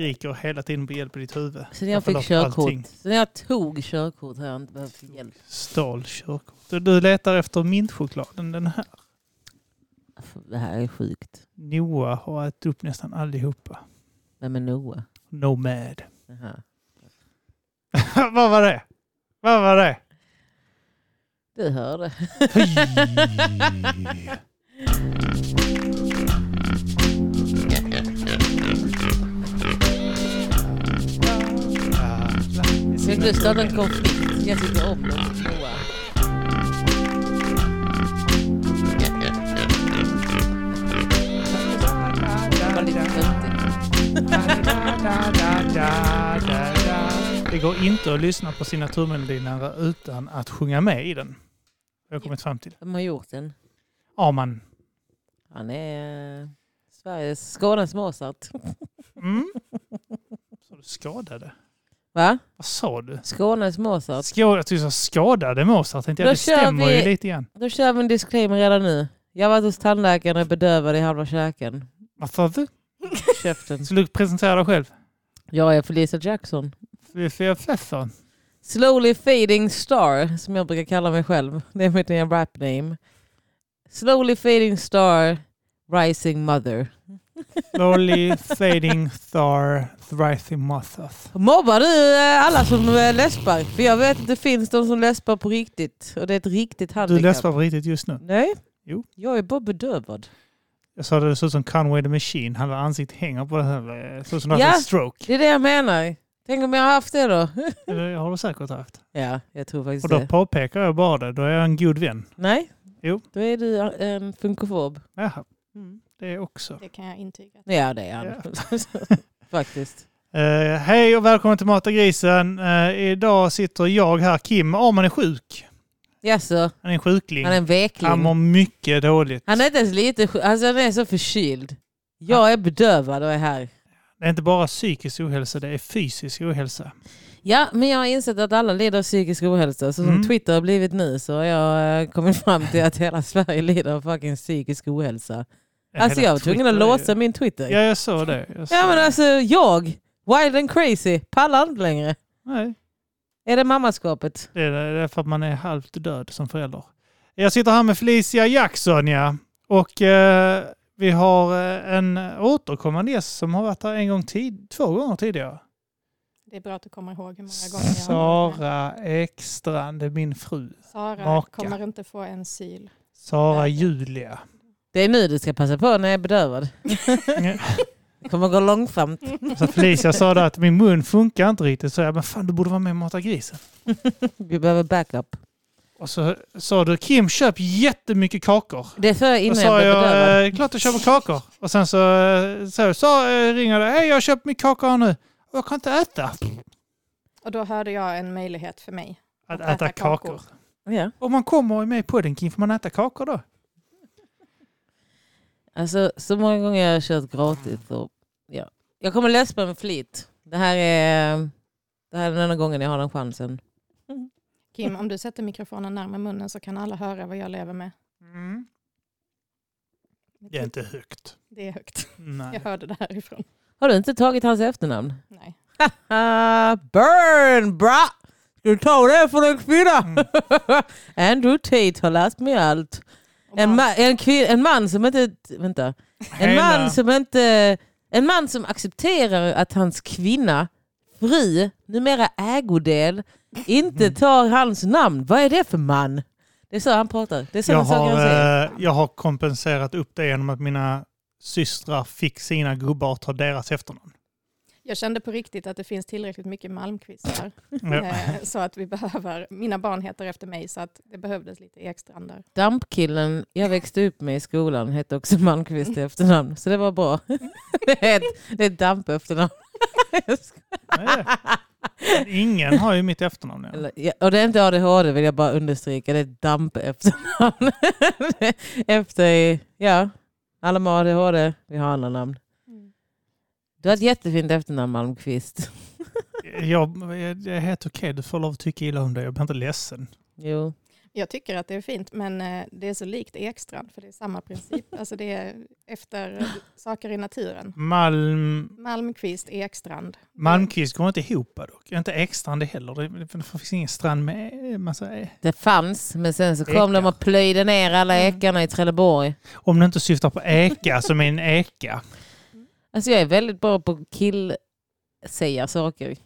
skriker hela tiden på hjälp i ditt huvud. Sen jag får fick körkort. Sen jag tog körkort har jag inte behövt hjälp. Stal körkort. Du, du letar efter mintchokladen, den här. Det här är sjukt. Noah har ätit upp nästan allihopa. Vem är Noah? Nomad. Vad var det? Vad var det? Du hörde. Ska du starta en konflikt? Jag tycker om dem. Noah. Det var lite töntigt. Det går inte att lyssna på signaturmelodin utan att sjunga med i den. Har jag kommit fram till. Vem har gjort den? Arman. Han är eh, Sveriges, Skånes Mozart. Mm. Så du skadade? Va? Vad sa du? Skånes Mozart. Skå, jag tyckte du sa skadade Mozart. Tänkte jag, Då det stämmer vi- ju lite grann. Då kör vi en disclaimer redan nu. Jag varit hos tandläkaren och bedövad i halva käken. Vad sa du? Käften. Ska du presentera dig själv? Jag är Felicia Jackson. Feffan. Slowly fading star, som jag brukar kalla mig själv. Det är mitt nya rap name. Slowly fading star, rising mother. Slowly fading star, thriving mothers. Mobbar du eh, alla som eh, läspar? För jag vet att det finns de som läspar på riktigt. Och det är ett riktigt Du handikapp. läspar på riktigt just nu. Nej. Jo. Jag är bara bedövad. Jag sa det såg ut som Conway the Machine. Hans ansikte hänger på det här. Det Såg ut som Ja. han en stroke. Det är det jag menar. Tänk om jag har haft det då? Det har du säkert haft. Ja, jag tror faktiskt Och då det. påpekar jag bara det. Då är jag en god vän. Nej? Jo. Då är du en funkofob. Jaha, det också. Det kan jag intyga. Ja, det är han. Faktiskt. Eh, hej och välkommen till Mata grisen. Eh, idag sitter jag här, Kim. Arman är sjuk. Jaså, Han är en sjukling. han är en vekling. Han mår mycket dåligt. Han är inte ens lite sjuk. Alltså han är så förkyld. Jag är bedövad och är här. Det är inte bara psykisk ohälsa, det är fysisk ohälsa. Ja, men jag har insett att alla lider av psykisk ohälsa. Så som Mm. Twitter har blivit nu så har jag eh, kommit fram till att hela Sverige lider av fucking psykisk ohälsa. Alltså jag var tvungen att låsa min Twitter. Ja, jag såg det. Jag såg Ja men det. alltså jag, wild and crazy, pallar inte längre. Nej, Är det mammaskapet? det är, det är för att man är halvt död som förälder. Jag sitter här med Felicia Jackson, ja. Och eh, vi har eh, en återkommande gäst som har varit här en gång tid, två gånger tidigare. Det är bra att du kommer ihåg hur många gånger jag har. Sara Ekstrand, det är min fru. Sara Maka. kommer inte få en syl. Sara. Julia. Det är nu du ska passa på när jag är bedövad. Det kommer gå långsamt. Så Felicia sa då att min mun funkar inte riktigt. Så jag, men fan du borde vara med och mata grisen. Vi behöver backup. Och så sa du, Kim köp jättemycket kakor. Det sa jag innan jag sa blev bedövad. jag, eh, klart jag köper kakor. Och sen så, eh, så, så eh, ringer det, hej jag har köpt mycket kakor nu. Och jag kan inte äta. Och då hörde jag en möjlighet för mig. Att Att äta äta kakor. kakor. Ja. Om man kommer med i podden, Kim, får man äta kakor då? Alltså så många gånger jag har kört gratis. Och, ja. Jag kommer läspa med flit. Det här är, det här är den enda gången jag har den chansen. Kim, om du sätter mikrofonen närmare munnen så kan alla höra vad jag lever med. Det är inte högt. Det är högt. Jag Nej. hörde det härifrån. Har du inte tagit hans efternamn? Nej. Burn bra! Ska du ta det för en kvinna? Mm. Andrew Tate har lärt mig allt. En, ma- en, kvin- en man som inte... Vänta. En man som inte... En man som accepterar att hans kvinna, fru, numera ägodel, inte Mm. tar hans namn. Vad är det för man? Det är så han pratar. Det är så jag, har, han säger. eh, jag har kompenserat upp det genom att mina systrar fick sina gubbar att ta deras efternamn. Jag kände på riktigt att det finns tillräckligt mycket Malmqvistar. Ja. eh, Så att vi behöver, mina barn heter efter mig så att det behövdes lite Ekstrand där. Dampkillen jag växte upp med i skolan hette också Malmqvist i efternamn. Så det var bra. Det är ett, det är ett damp efternamn. Ingen har ju mitt efternamn. Ja. Och det är inte ADHD vill jag bara understryka. Det är ett damp efternamn. Efter, ja, alla med ADHD, vi har andra namn. Du har ett jättefint efternamn Malmqvist. Jag, det är helt okej, du får lov att tycka illa om det. Jag blir inte ledsen. Jo. Jag tycker att det är fint, men eh, det är så likt Ekstrand, för det är samma princip. Alltså det är efter eh, saker i naturen. Malm... Malmqvist, Ekstrand. Malmqvist går inte ihop dock. Inte Ekstrand heller. Det, finns ingen strand med massa... e- Det fanns, men sen så kom Ekar. de och plöjde ner alla Mm. ekarna i Trelleborg. Om du inte syftar på eka som är en eka. Alltså jag är väldigt bra på kill säga saker.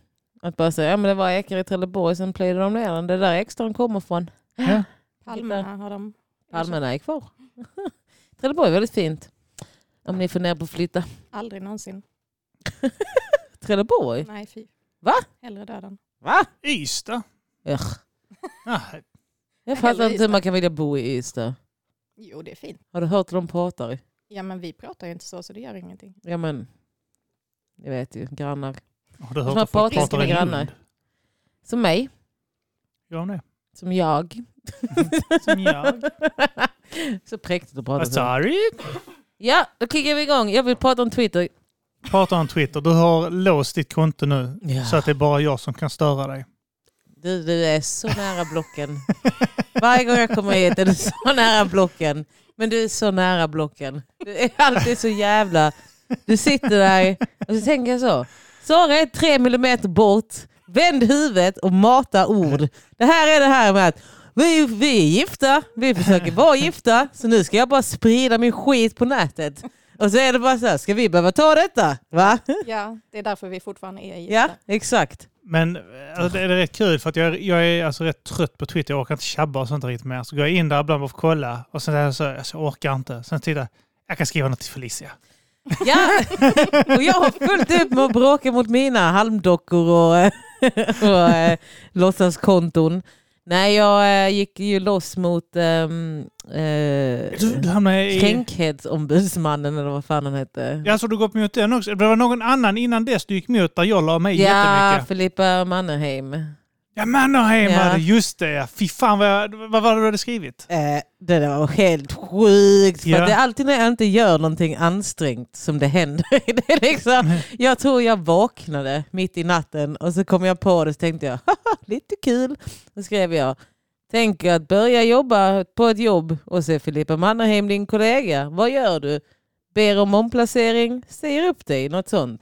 Att bara säga, ja men det var ekar i Trelleborg, sen plöjde de ner den. Det är där extran kommer från. Ja. Palmerna har de. Palmerna är kvar. Trelleborg är väldigt fint. Om ni funderar på att flytta. Aldrig någonsin. Trelleborg? Nej, fy. Va? Hellre döden. Va? Ystad? Ugh. Jag fattar inte hur man kan vilja bo i Ystad. Jo, det är fint. Har du hört hur de pratar? Ja, men vi pratar ju inte så, så det gör ingenting. Ja men, jag vet ju, grannar. har du hört att folk pratar med grannar. Som mig. De det? Som jag. Som jag. så präktigt att prata så. du? Ja, då kickar vi igång. Jag vill prata om Twitter. Pratar om Twitter. Du har låst ditt konto nu. Ja. Så att det är bara jag som kan störa dig. Du, du är så nära blocken. Varje gång jag kommer hit är du så nära blocken. Men du är så nära blocken. Du är alltid så jävla... Du sitter där och så tänker jag så. Sara är tre millimeter bort. Vänd huvudet och mata ord. Det här är det här med att vi, vi är gifta, vi försöker vara gifta, så nu ska jag bara sprida min skit på nätet. Och så är det bara så här, ska vi behöva ta detta? Va? Ja, det är därför vi fortfarande är gifta. Ja, exakt. Men eh, alltså, det är rätt kul för att jag, jag är alltså rätt trött på Twitter. Jag orkar inte tjabba och sånt riktigt mer. Så går jag in där ibland bara för att kolla och sen är jag så, alltså, jag orkar inte. Sen tittar jag, jag kan skriva något till Felicia. Ja, och jag har fullt upp med att bråka mot mina halmdockor och, eh, och äh, låtsaskonton. Nej, jag äh, gick ju loss mot ähm, hamnar i... Kränkthetsombudsmannen eller vad fan han hette. Ja, så du gått mot den också? Det var någon annan innan dess du gick mot där jag la mig Ja, jättemycket. Filippa Mannerheim. Ja, Mannerheim Ja. var det. Just det. Fy fan vad, jag, vad var det du hade skrivit? Eh, det där var helt sjukt. För Ja. att det är alltid när jag inte gör någonting ansträngt som det händer. Det är liksom, jag tror jag vaknade mitt i natten och så kom jag på det och tänkte jag, "Haha, lite kul. Då skrev jag, tänker att börja jobba på ett jobb och är Filippa Mannerheim din kollega. Vad gör du? Ber om omplacering, säger upp dig, något sånt.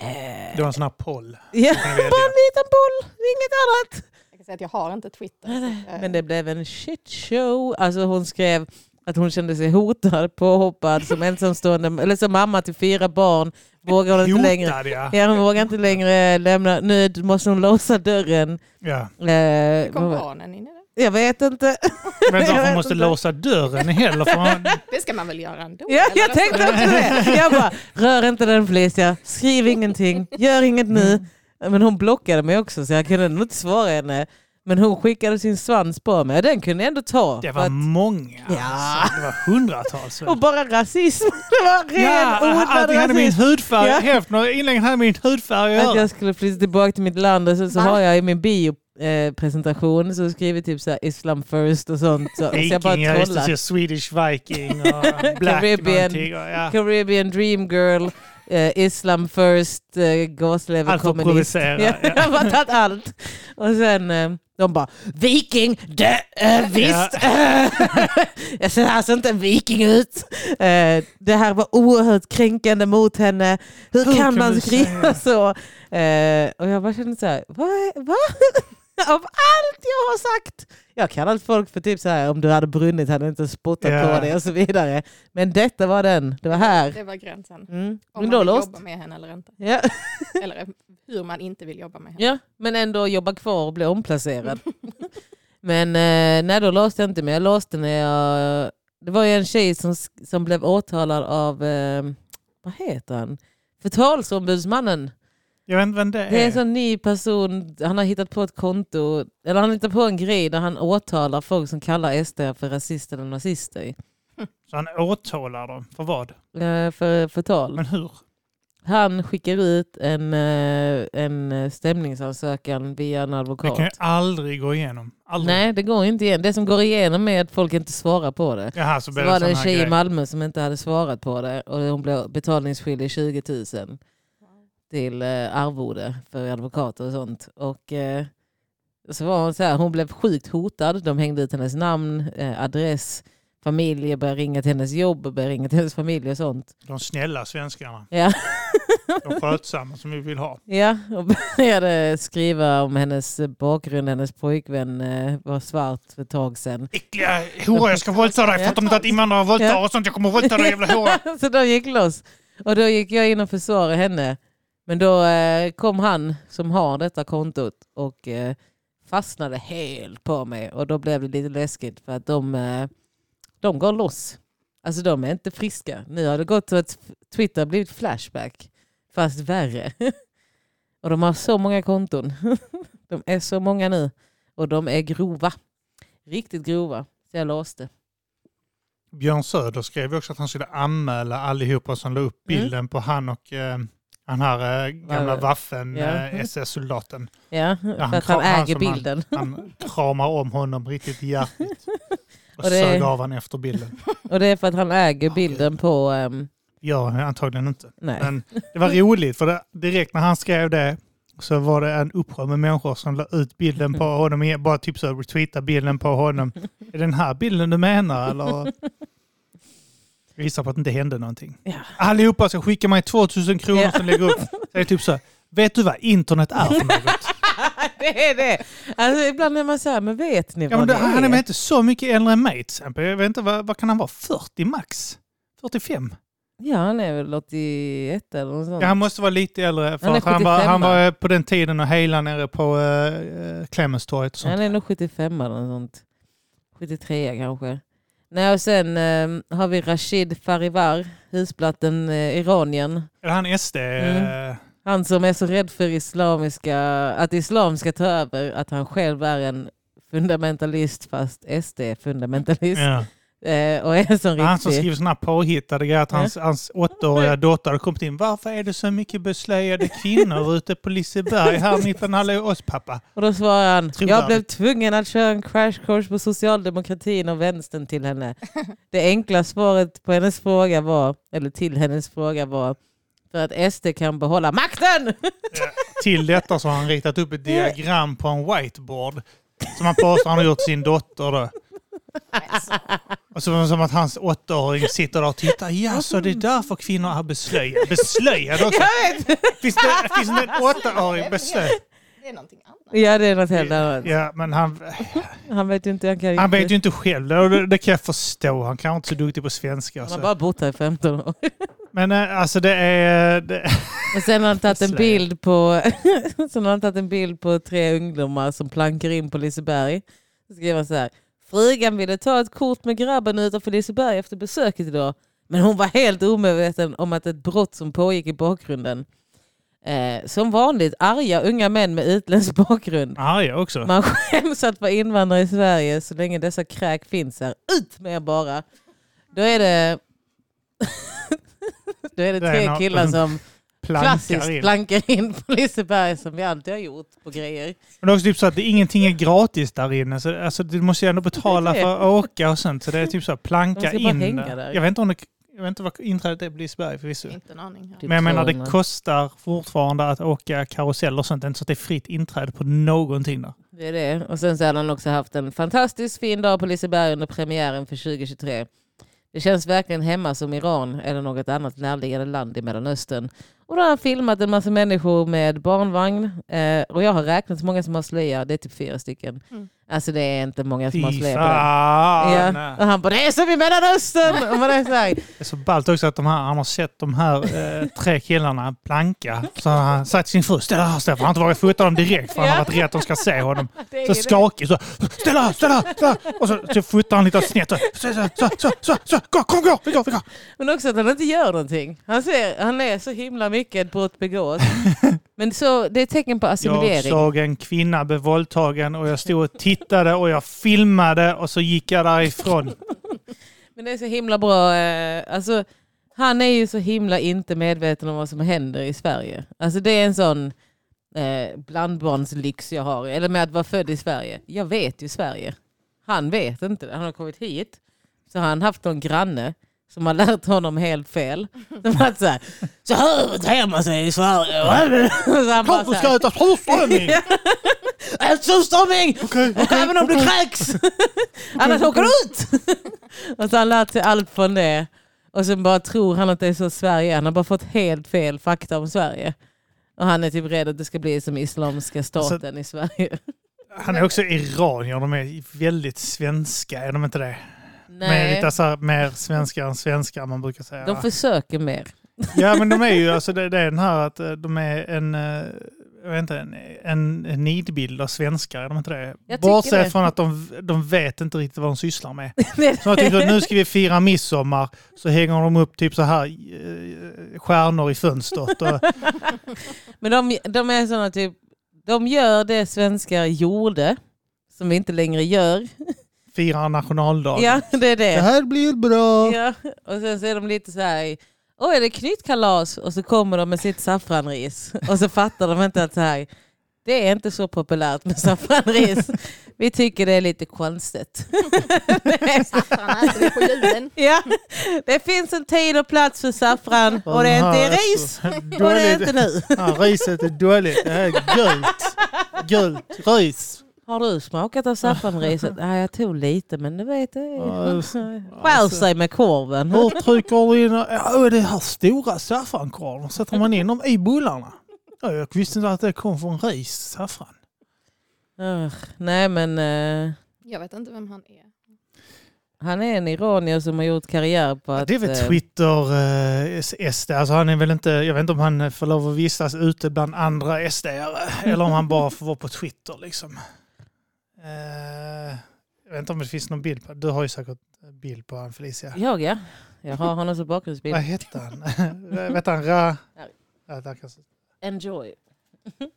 Eh, Det var en sån här poll. ja, bara en liten boll, inget annat. Jag kan säga att jag har inte Twitter. eh, Men det blev en shit show. Alltså hon skrev att hon kände sig hotad, påhoppad som ensamstående, eller som mamma till fyra barn. Vågar hon inte längre. Ja. Ja, hon vågar inte längre lämna. Nu måste hon låsa dörren. ja. Eh, kom barnen in i det? Jag vet inte. Men varför måste inte. låsa dörren heller? För man, Det ska man väl göra ändå? Ja, eller? jag tänkte också det. Jag bara, rör inte den Felicia. Skriv ingenting. Gör inget nu. Men hon blockade mig också så jag kunde nog inte svara henne. Men hon skickade sin svans på mig. Den kunde jag ändå ta. det var att- många. Ja. Alltså, det var hundratals. och bara rasism. Det var ren Ja, odlad allting hade min rasism. hudfärg. Ja. Hälften av inläggen hade min hudfärg att Att göra. jag skulle flytta tillbaka till mitt land och så, så Va? har jag i min bio eh, presentation så skriver typ så här Islam first och sånt. Så, så jag bara Viking, ja, just det, trollar. Swedish Viking och Black Caribbean. Och, ja. Caribbean dream girl, eh, Islam first, eh, Allt för att provocera. Ja, Ja. jag har tagit allt. Och sen eh, de bara viking, det, äh, visst. jag ser alltså inte en viking ut. Eh, det här var oerhört kränkande mot henne. Hur, Hur kan kan man skriva så? Eh, och jag bara kände så här, vad? Va? Av allt jag har sagt. Jag har kallat folk för typ så här, om du hade brunnit hade jag inte spottat Ja. på dig och så vidare. Men detta var den, det var här. Det var gränsen. Mm. Om Men man vill låst. jobba med henne eller inte. Ja. Eller hur man inte vill jobba med henne. Ja, men ändå jobba kvar och bli omplacerad. men eh, nej, då låste jag inte mig. Jag låste när jag... Det var ju en tjej som, som blev åtalad av, eh, vad heter han? Förtalsombudsmannen. Jag vet inte vem det är. Det är en sån ny person, han har hittat på ett konto, eller han har hittat på en grej där han åtalar folk som kallar SD för rasister eller nazister. Så han åtalar dem. För vad? Eh, för förtal. Men hur? Han skickar ut en, eh, en stämningsansökan via en Det advokat. kan ju aldrig gå igenom. Aldrig. Nej, det går inte igen. Det som går igenom är att folk inte svarar på det. Jaha, så Så blir var det det en sån här tjej i grej. Malmö som inte hade svarat på det och hon blev betalningsskyldig 20 000 till eh, arvode för advokater och sånt. Och, eh, så var hon så här, hon blev sjukt hotad. De hängde ut hennes namn, eh, adress, familj, började ringa till hennes jobb, började ringa till hennes familj och sånt. De snälla svenskarna. Ja. De skötsamma som vi vill ha. Ja, och började skriva om hennes bakgrund. Hennes pojkvän var svart för ett tag sedan. Äckliga hora, jag ska våldta dig. Fattar du inte att invandrare våldtar Ja. och sånt? Jag kommer våldta dig jävla hora. så de gick loss. Och då gick jag in och försvarade henne. Men då eh, kom han som har detta kontot och eh, fastnade helt på mig. Och då blev det lite läskigt för att de, eh, de går loss. Alltså de är inte friska. Nu har det gått så att Twitter har blivit Flashback. Fast värre. och de har så många konton. de är så många nu. Och de är grova. Riktigt grova. Så jag låste. Björn Söder skrev också att han skulle anmäla allihopa som la upp Mm. bilden på han och den här eh, gamla Ja. Waffen, Ja. eh, SS-soldaten. Ja, han för att han han äger han- bilden. Han kramar om honom riktigt hjärtligt. Och, Och det- sög av han efter bilden. Och det är för att han äger bilden på... Gör han antagligen inte. nej. Men det var roligt för det, direkt när han skrev det så var det en uppsjö med människor som la ut bilden på honom, bara typ så retweeta bilden på honom. Är det den här bilden du menar eller? Visar på att det inte hände någonting. Ja. Allihopa ska skicka mig 2000 kronor Ja. som lägger upp. Det är typ så, vet du vad internet är för något? det är det. Alltså, ibland är man så här, men vet ni Ja, vad det, det han är är? väl inte så mycket äldre än mig till exempel. Jag vet inte, vad, vad kan han vara? 40 max? 45? Ja, han är väl 81 eller något sånt. Ja, han måste vara lite äldre. För Han är att han, var, 75, han va? var på den tiden och hejlade nere på uh, Clemenstorget. Han är nog 75 eller något sånt. 73 kanske. Nej, och sen eh, har vi Rashid Farivar, husplatten eh, Iranien. Är det han SD? Mm. Han som är så rädd för islamiska, att islam ska ta över, att han själv är en fundamentalist fast SD-fundamentalist. Ja. Eh, och är sån Han som skriver sådana påhittade grejer att hans, hans åttaåriga dotter hade kommit in. Varför är det så mycket beslöjade kvinnor ute på Liseberg här mittemot alla oss pappa? Och då svarar han, Tror jag blev tvungen att köra en crash course på socialdemokratin och vänstern till henne. Det enkla svaret på hennes fråga var, eller till hennes fråga var, för att SD kan behålla makten! Till detta så har han ritat upp ett diagram på en whiteboard som han påstår han har gjort sin dotter. Då. Och så som att hans åttaåring sitter där och tittar. Ja, så det är därför kvinnor är beslöjade. Beslöjade också. Jag vet! Finns det, finns det en åttaåring beslöjad? Det är någonting annat. Ja det är något helt annat. Ja, men han, Han vet ju inte, han kan han vet ju inte själv. Det, det kan jag förstå. Han kanske inte så duktig på svenska. Han har Så. bara bott här i 15 år. Men eh, alltså det är... Det, Och sen har han tagit en bild på sen har han tagit en bild på tre ungdomar som plankar in på Liseberg. Så skriver han så här. Frugan ville ta ett kort med grabben utanför Liseberg efter besöket idag. Men hon var helt omedveten om att ett brott som pågick i bakgrunden. Eh, som vanligt arga unga män med utländsk bakgrund. arga också. Man skäms att vara invandrare i Sverige så länge dessa kräk finns här. Ut med er bara! Då är det, Då är det Det är tre något- killar som Plankar klassiskt in. plankar in på Liseberg som vi alltid har gjort på grejer. Men det är också typ så att det, ingenting är gratis där inne. Så, alltså, du måste ju ändå betala för att åka och sånt. Så det är typ så De planka in. hänga där. Jag vet inte om det, jag vet inte vad inträdet är på Liseberg förvisso. Inte en aning. Typ Men jag menar det 200. kostar fortfarande att åka karusell och sånt. Det är inte så att det är fritt inträde på någonting där. Det är det. Och sen så har han också haft en fantastiskt fin dag på Liseberg under premiären för 2023. Det känns verkligen hemma som Iran eller något annat närliggande land i Mellanöstern. Och då har han filmat en massa människor med barnvagn. Eh, och jag har räknat så många som har slöja. Det är typ fyra stycken. Mm. Alltså det är inte många som har fan! Ja. Och han bara, det är som i Mellanöstern! och man är så här, Det är så ballt också att de här, han har sett de här eh, tre killarna planka. Så har han sagt till sin fru, ställ här Stefan. Han har inte vågat fota dem direkt för han har Ja. varit rädd att de ska se honom. Så skakig. Så, ställ här, ställ här. Och så, så fotar han lite snett. Så, så, så, så, så, så, gå, kom, gå, vi går, vi går. Men också att han inte gör någonting. Han, ser, han är så himla mycket ett brott begås. Men så, det är ett tecken på Jag assimilering. såg en kvinna bli våldtagen och jag stod och tittade och jag filmade och så gick jag därifrån. Men det är så himla bra. Eh, alltså, han är ju så himla inte medveten om vad som händer i Sverige. Alltså det är en sån eh, blandbarnslyx jag har. Eller med att vara född i Sverige. Jag vet ju Sverige. Han vet inte det. Han har kommit hit. Så har han haft någon granne som har lärt honom helt fel. Som att så här, så här beter man sig i Sverige. Så han bara Varför så ska här, jag äta surströmming? Ätstörning! Även om du kräks! Annars åker du ut! och så har han lärt sig allt från det. Och sen bara tror han att det är så Sverige. Han har bara fått helt fel fakta om Sverige. Och han är typ rädd att det ska bli som Islamiska staten i Sverige. Han är också iranier, de är väldigt svenska, är de inte det? Med Nej, lite så här, mer svenskar än svenskar man brukar säga. de försöker mer. Ja men de är ju, alltså det, det är den här att eh, de är en, eh, jag vet inte, en, en, en nidbild av svenskar, är de inte det? Bortsett det. från att de, de vet inte riktigt vad de sysslar med. Så jag tycker att nu ska vi fira midsommar, så hänger de upp typ så här eh, stjärnor i fönstret. Och, Men de, de är såna typ, de gör det svenskar gjorde, som vi inte längre gör. firar nationaldagen. Ja, det är Det det. här blir bra. Ja. Och sen så är de lite så här, åh är det knytkalas? Och så kommer de med sitt saffranris. Och så fattar de inte att så här, det är inte så populärt med saffranris. Vi tycker det är lite konstigt. Saffran äter vi på julen. Ja, det finns en tid och plats för saffran och det är inte ris. Och det är inte nu. Ja, riset är dåligt. Det här är gult. Gult ris. Har du smakat av saffranriset? Nej, jag tog lite men du vet det skär sig med korven. Hur trycker du in... Ja, det här stora saffrankornen. Sätter man in dem i bullarna? Ja, jag visste inte att det kom från ris, saffran. Ugh, nej men eh, Jag vet inte vem han är. han är en iranier som har gjort karriär på att... det är väl eh, Twitter eh, SD. Alltså han är väl inte, jag vet inte om han får lov att vistas ute bland andra sd eller om han bara får vara på Twitter. Liksom. Eh, jag vet inte om det finns någon bild på Du har ju säkert bild på han Felicia. Jag ja. Jag har honom som bakgrundsbild. Vad hette han? vet han? Ra... Ja, där. Enjoy.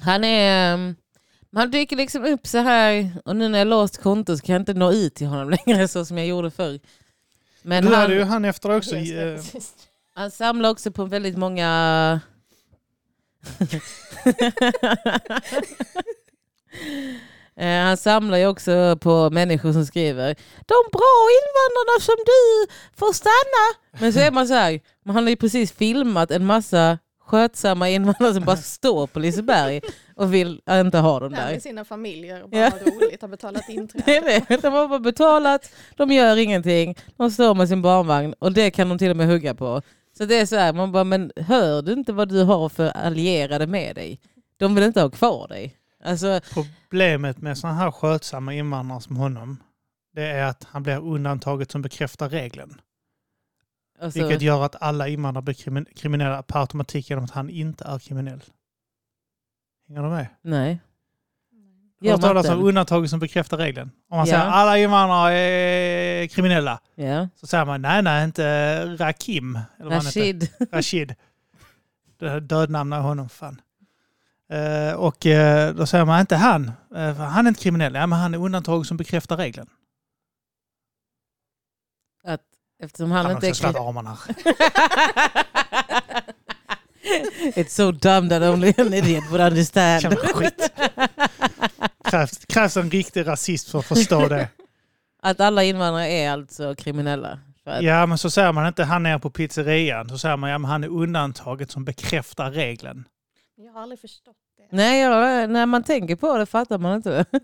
Han är... um, Han dyker liksom upp så här och nu när jag låst konto så kan jag inte nå ut till honom längre så som jag gjorde förr. Men du hade ju han, efter också. Det eh, han samlar också på väldigt många... Eh, Han samlar ju också på människor som skriver De bra invandrarna som du får stanna. Men så är man så här, men han har ju precis filmat en massa skötsamma invandrare som bara står på Liseberg och vill inte ha dem Där med sina familjer och bara Ja. roligt, har betalat Det inträde. är det. De har bara betalat, de gör ingenting, de står med sin barnvagn och det kan de till och med hugga på. Så det är så här, man bara, men hör du inte vad du har för allierade med dig? De vill inte ha kvar dig. Alltså, Problemet med sådana här skötsamma invandrare som honom, det är att han blir undantaget som bekräftar regeln. alltså Vilket gör att alla invandrare blir krimin- kriminella per automatik genom att han inte är kriminell. Hänger du med? nej. Har Gör du talas om undantaget som bekräftar regeln? Om man Ja. säger alla invandrare är kriminella, Ja. så säger man nej, nej, inte Rakim. Eller. Rashid. Rashid. Det Dödnamn av honom, fan. Eh, och eh, då säger man inte han, eh, han är inte kriminell. Ja, men han är undantag som bekräftar regeln. Att, eftersom han Han inte är slagit armarna. It's so dumb that only an idiot would understand. Jävla skit. Krävs, krävs en riktig rasist för att förstå det. Att alla invandrare är alltså kriminella. Ja, men så säger man inte han är på pizzerian. Så säger man ja, men han är undantaget som bekräftar regeln. Jag har aldrig förstått det. Nej, jag, när man tänker på det fattar man inte.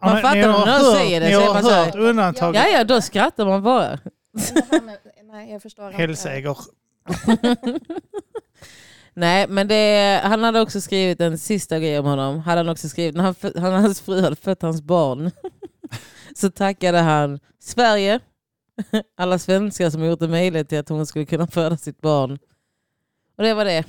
Ja, Man men fattar när någon hört- säger det, Ni har man hört undantaget. Ja, ja, då skrattar man bara. Med, nej, jag förstår inte. Hälseger. Nej, men det, han hade också skrivit en sista grej om honom. Hade han också skrivit, när han, han, hans fru hade fött hans barn så tackade han Sverige, alla svenskar som gjort det möjligt till att hon skulle kunna föda sitt barn. Och det var det.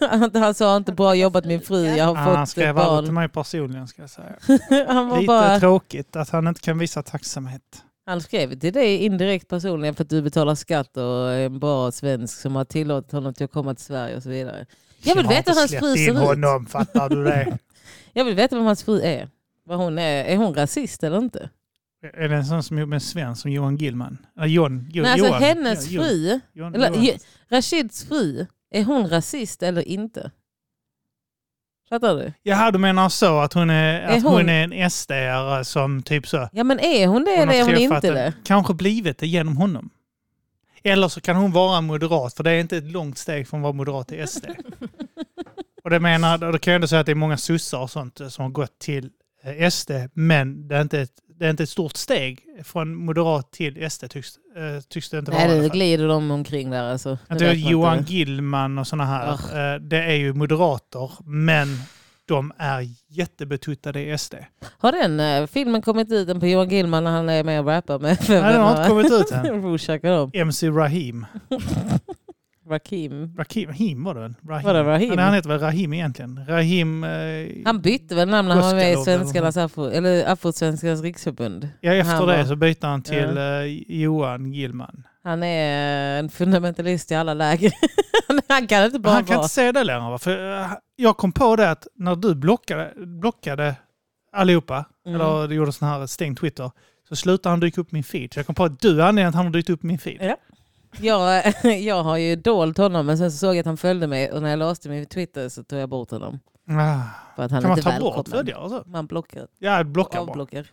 Han, han sa inte bra jobbat min fru, jag har Ah, han fått skrev ett aldrig till barn. mig personligen ska jag säga. Han, Lite bara, tråkigt att han inte kan visa tacksamhet. han skrev till dig indirekt personligen för att du betalar skatt och är en bra svensk som har tillåtit honom till att komma till Sverige och så vidare. Jag vill veta hur hans fru ser ut. honom, fattar du det? Jag vill veta vem hans fru är. Vad hon är. Är hon rasist eller inte? Är det en sån som med en svensk som Johan Gillman? Eller John, jo, Nej, alltså Johan. hennes fru, eller. Je- Rashids fru, är hon rasist eller inte? Fattar du? Jaha, du menar så att hon är, Är att hon... hon- är en SD-are som typ så. Ja men är hon det Hon eller är hon inte det? Kanske blivit det genom honom. Eller så kan hon vara moderat, för det är inte ett långt steg från att vara moderat till SD. Och det menar, och då kan jag ändå säga att det är många sossar och sånt som har gått till eh, SD, men det är inte ett, det är inte ett stort steg från moderat till SD tycks, eh, tycks det inte Nej, vara. alla det glider de omkring där alltså. Det det Johan inte. Gillman och sådana här. eh, Det är ju moderater, men de är jättebetuttade i SD. Har den eh, filmen kommit ut den på Johan Gillman när han är med och rappar med Nej, den har inte kommit ut än. MC Rahim. Rakim. Rahim, Rahim var det väl? Rahim. Var det Rahim? Han, han heter väl Rahim egentligen? Rahim... Eh, Han bytte väl namn när han var med i Svenskarnas Afro, eller Afrosvenskarnas riksförbund. ja, efter han det var- så bytte han till eh, Johan Gillman. Han är en fundamentalist i alla läger. han kan inte bara han kan vara... inte säga det längre. För eh, jag kom på det att när du blockade, blockade allihopa, Mm. eller du gjorde sån här stängd Twitter, så slutade han dyka upp min feed. Så jag kom på att du är anledningen att han har dykt upp min feed. Ja. Jag, jag har ju dolt honom men sen så såg jag att han följde mig och när jag låste mig i Twitter så tog jag bort honom. Ah. För att han Kan man ta bort välkomnad. följare och så? Man blockar. Ja, blocka bara. Avblockar.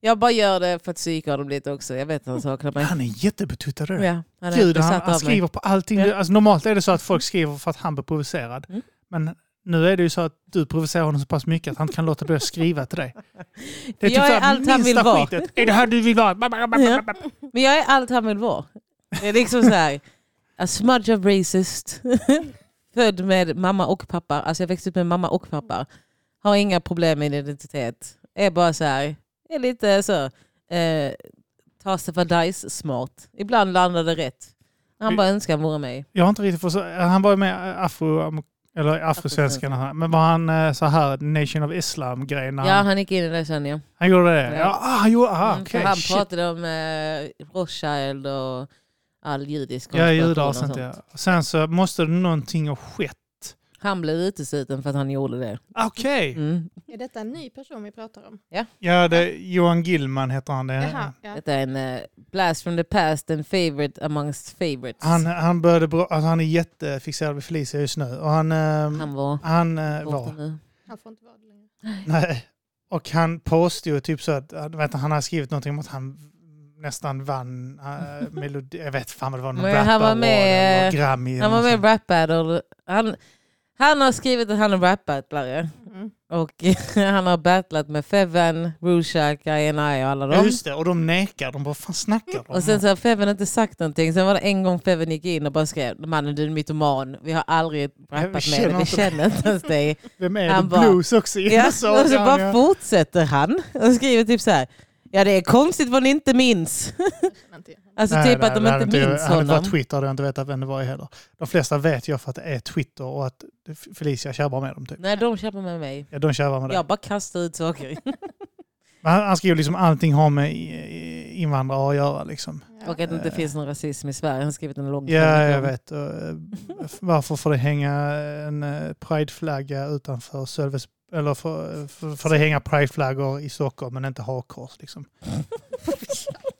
Jag bara gör det för att psyka honom lite också. Jag vet att han saknar mig. Han är jättebetuttad. Ja, han är Gud, han, han skriver på allting. Ja. Alltså, normalt är det så att folk skriver för att han blir provocerad. Mm. Men nu är det ju så att du provocerar honom så pass mycket att han kan låta bli att skriva till dig. Det är Jag är så här allt han vill vara. skitet. Är det här du vill vara? Ja. Men jag är allt han vill vara. Det är liksom så här, a smudge of racist. Född med mamma och pappa. Alltså jag växte upp med mamma och pappa. Har inga problem med identitet. Är bara så här, är lite så, eh, ta sig för dice smart. Ibland landar det rätt. Han bara önskar han vore mig. Jag har inte riktigt förstått. Han var med afro, eller afrosvenskarna. Men var han eh, så här Nation of Islam-grejen? Ja, han gick in i det sen ja. han gjorde det? Ja. Ja, ah, gjorde, ah, Mm, okej. han shit. pratade om eh, Rothschild och all judisk Ja, judar och sånt ja. Sen så måste det någonting ha skett. Han blev utesluten för att han gjorde det. Okej. Mm. Är detta en ny person vi pratar om? Ja, det, Johan Gillman heter han. Det. Jaha, ja. Detta är en eh, blast from the past and favorite amongst favorites. Han, han, började bra, alltså han är jättefixerad vid Felicia just nu. Och han, han, Han var han eh, borta var... nu. Han får inte vara det längre. Nej. Och han påstod typ så att, vet, han har skrivit någonting om att han nästan vann äh, melodi, jag vet fan vad det var, någon Men han var rap med- award eller Grammy. Han var med i rap battle. Han, han har skrivit att han är rap-battlare. Mm. Och han har battlat med Feven, Rushak, INI och alla sånt. Ja, dem. just det, och de nekar. De bara, fan snackar de Och sen så har Feven inte sagt någonting. Sen var det en gång Feven gick in och bara skrev mannen du är en mytoman. Vi har aldrig rappat med dig. Vi känner inte ens dig. Vem är han det? bara- Blues också? Ja, och så bara ja. fortsätter han och skriver typ så här. Ja det är konstigt vad ni inte minns. Inte- Alltså Nej, typ nej, att de hade inte minns Hade det honom. varit Twitter hade jag inte vetat vem det var heller. De flesta vet jag för att det är Twitter och att Felicia tjabbar med dem. Typ. Nej de köper med mig. Ja, de tjabbar med det. Jag bara kastar ut saker. Men Han, han skriver liksom allting har med invandrare att göra. Liksom. Ja. Och att det inte finns någon rasism i Sverige. Han har skrivit en lång Ja, jag vet. Eh, Varför får det hänga en eh, prideflagga utanför Sölves... Eller får, får, får det hänga prideflaggor i Stockholm men inte hakkors? Liksom.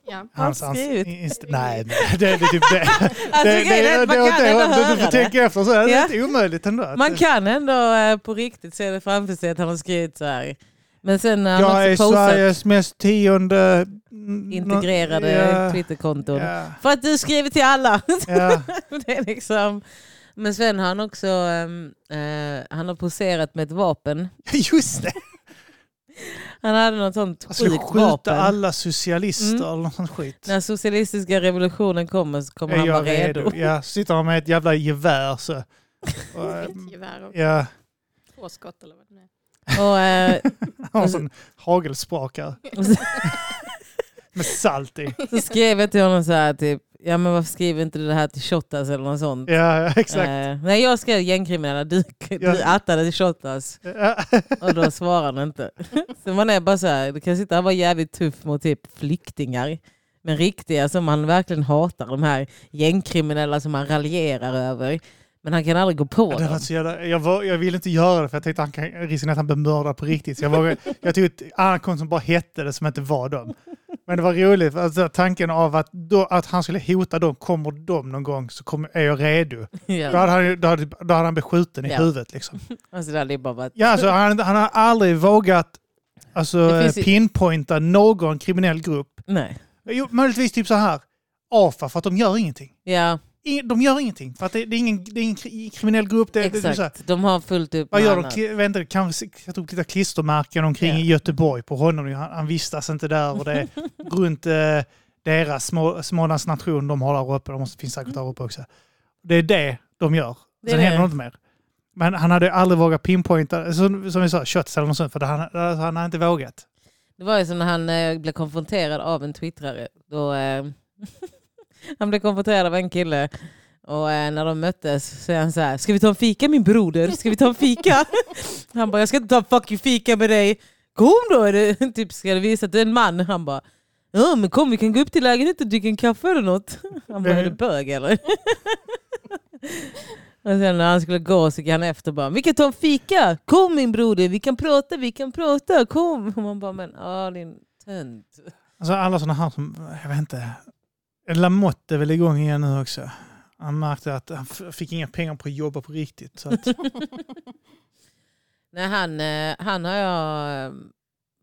Ja. Hans, hans, inst- nej, nej, det, det är typ det. Alltså, det, man det- kan det- ändå du, du får det. tänka efter så är det Ja. inte omöjligt ändå. Man kan ändå eh, på riktigt se det framför sig att han har skrivit så här. Men sen när han Jag är postat Sveriges mest tionde... integrerade Ja, Twitterkonton. Ja, För att du skriver till alla. ja. det är liksom... Men sen har han också ehm, eh, han har poserat med ett vapen. Just det! Han hade något sånt Jag skulle sjukt skjuta vapen. alla socialister Mm. eller något sånt skit. När socialistiska revolutionen kommer så kommer han jag vara redo. Ja, så sitter han med ett jävla gevär så. Och, Ett gevär och ja, två skott eller vad det är. Och, eh, han har en sån hagelsprakare med salt i. så skrev jag till honom så här typ, ja men varför skriver inte du det här till Shottaz eller något sånt? Ja, ja, exakt. Eh, nej jag skrev gängkriminella, du, du Ja. attade till Shottaz. Ja. Och då svarar han inte. Så man är bara så här, du kan sitta och vara jävligt tuff mot typ flyktingar. Men riktiga som man verkligen hatar, de här gängkriminella som man raljerar över. Men han kan aldrig gå på Det var så jävla, jag, var, jag ville inte göra det för jag tänkte att han kan, risken att han blir mördad på riktigt. Så jag, vågade, jag tog ett annat konto som bara hette det som inte var dem. Men det var roligt, alltså, tanken av att, då, att han skulle hota dem, kommer de någon gång så kommer, är jag redo. Då Ja. hade han, då hade, då hade han blivit skjuten i Ja. huvudet. Liksom. Alltså det hade bara varit... Ja, alltså, han, han har aldrig vågat alltså, finns pinpointa någon kriminell grupp. Nej. Jo, möjligtvis typ så här, AFA för att de gör ingenting. Ja, de gör ingenting. För att det, det, är ingen, det är ingen kri- kriminell grupp. Det, det, det, Exakt, de har fullt upp vad gör de? annat. Inte, kanske sätta upp lite klistermärken omkring Ja. i Göteborg på honom. Han, han vistas inte där och det runt eh, deras små, Smålands nation de har där uppe. De måste, finns säkert där uppe också. Det är det de gör. Det Sen händer det inte mer. Men han hade aldrig vågat pinpointa, som, som vi sa, kötts eller något sånt, för han, alltså, han hade inte vågat. Det var ju som när han eh, blev konfronterad av en twittrare. Då, eh, han blev konfronterad av en kille och eh, när de möttes så är han så här, ska vi ta en fika min broder? Ska vi ta en fika? Han bara, jag ska inte ta en fucking fika med dig. Kom då, är det, typ, ska du visa att du är en man? Han bara, ja men kom vi kan gå upp till lägenheten och dricka en kaffe eller något. Han bara, är du bög eller? Och sen när han skulle gå så gick han efter och bara, vi kan ta en fika, kom min broder, vi kan prata, vi kan prata, kom. Och man bara, men ja din tönt. Alltså alla sådana här som, jag vet inte. Lamotte är väl igång igen nu också. Han märkte att han fick inga pengar på att jobba på riktigt. Så att, Nej, han, eh, han har jag eh,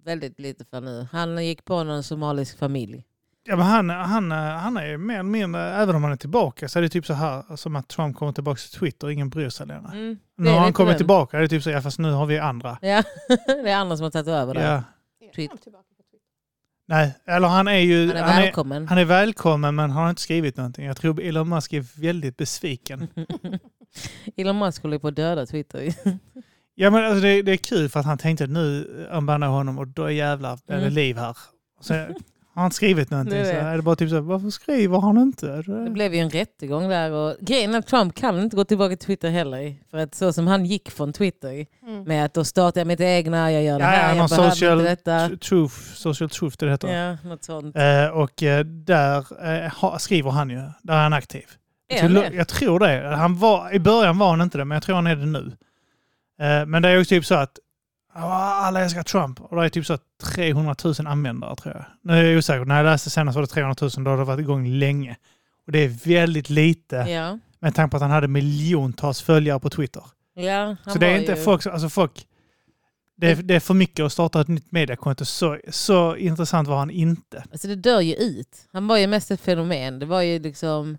väldigt lite för nu. Han gick på någon somalisk familj. ja, men han, han, han är ju mer eller mindre, även om han är tillbaka, så är det typ så här som att Trump kommer tillbaka till Twitter och ingen bryr sig längre. Mm, Nu har han kommit den. tillbaka, det är typ så, ja, fast nu har vi andra. Ja, det är andra som har tagit över det. Ja. Twitter? Nej, eller han är ju... Han är han är, välkommen. han är välkommen men han har inte skrivit någonting. Jag tror Elon Musk är väldigt besviken. Elon Musk håller på att döda Twitter. Ja men alltså det, det är kul för att han tänkte nu unbanna honom och då jävlar är det Mm. liv här. Så har han skrivit någonting Det så det. är det bara typ så här, varför skriver han inte? Det blev ju en rättegång där. Och grejen är att Trump kan inte gå tillbaka till Twitter heller. För att så som han gick från Twitter Mm. med att då startar jag mitt egna, jag gör det Ja, ja, här, någon jag behöver social inte detta. Tr- Truth, social truth det heter. Ja, något sånt. Eh, och eh, där eh, skriver han ju, där är han aktiv. Är Jag tror, det? jag tror det. Han var, I början var han inte det, men jag tror han är det nu. Eh, men det är ju typ så att ja, alla älskar Trump och det är typ så att 300 000 användare tror jag. Nu är jag osäker. När jag läste senast var det 300 000, då har det varit igång länge. Och det är väldigt lite Ja, med tanke på att han hade miljontals följare på Twitter. ja så det är inte ju... folk, alltså folk det är, det är för mycket att starta ett nytt mediekonto. Så, så intressant var han inte. Alltså det dör ju ut. Han var ju mest ett fenomen. Det var ju liksom...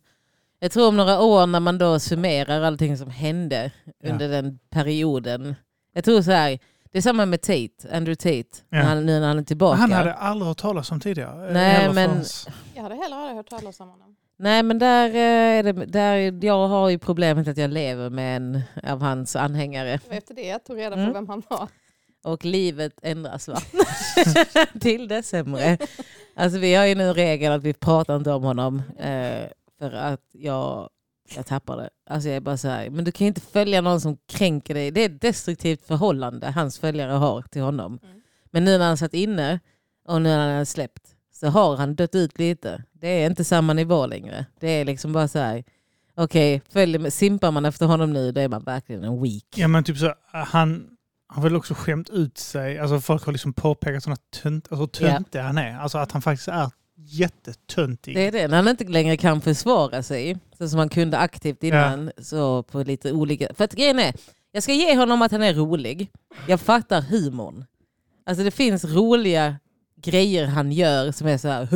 Jag tror om några år när man då summerar allting som hände Ja. under den perioden. Jag tror så här, det är samma med Tate, Andrew Tate, Ja. när han, nu när han är tillbaka. Han hade aldrig hört talas om tidigare. Nej, Heller men- Jag hade heller aldrig hört talas om honom. Nej men där, eh, är det, där, jag har ju problemet att jag lever med en av hans anhängare. Det var efter det jag tog reda på Mm. vem han var. Och livet ändras va? Till det sämre. Alltså vi har ju nu en regel att vi pratar inte om honom. Eh, för att jag, jag tappar det. Alltså jag är bara så här, men du kan ju inte följa någon som kränker dig. Det är ett destruktivt förhållande hans följare har till honom. Mm. Men nu när han satt inne och nu när han släppt så har han dött ut lite. Det är inte samma nivå längre. Det är liksom bara så här, okej, okay, simpar man efter honom nu då är man verkligen en weak. Ja men typ så, han har väl också skämt ut sig. Alltså folk har liksom påpekat sådana tönt, alltså, hur Ja. töntig han är. Alltså att han faktiskt är jättetöntig. Det är det, när han inte längre kan försvara sig, så som han kunde aktivt innan, så på lite olika... För att grejen är, jag ska ge honom att han är rolig. Jag fattar humorn. Alltså det finns roliga grejer han gör som är så här,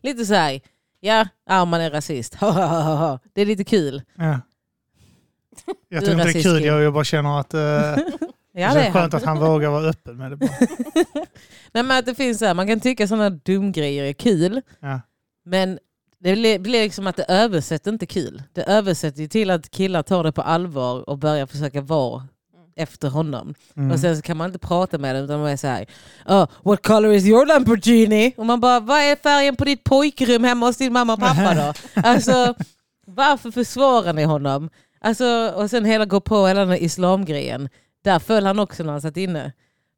lite så här, ja, Arman är rasist, det är lite kul. Ja. Jag tycker inte det är kul, jag, jag bara känner att eh, Ja, det är skönt han. att han vågar vara öppen med det. Bara. Nej, men att det finns så här, man kan tycka sådana dumgrejer är kul, Ja. Men det blir, blir liksom att det översätter inte kul. Det översätter ju till att killar tar det på allvar och börjar försöka vara efter honom. Mm. Och sen så kan man inte prata med dem utan man är så här. Oh, what color is your Lamborghini? Och man bara, vad är färgen på ditt pojkrum hemma hos din mamma och pappa då? alltså, varför försvarar ni honom? Alltså, och sen hela gå på hela den här islamgrejen. Där föll han också när han satt inne.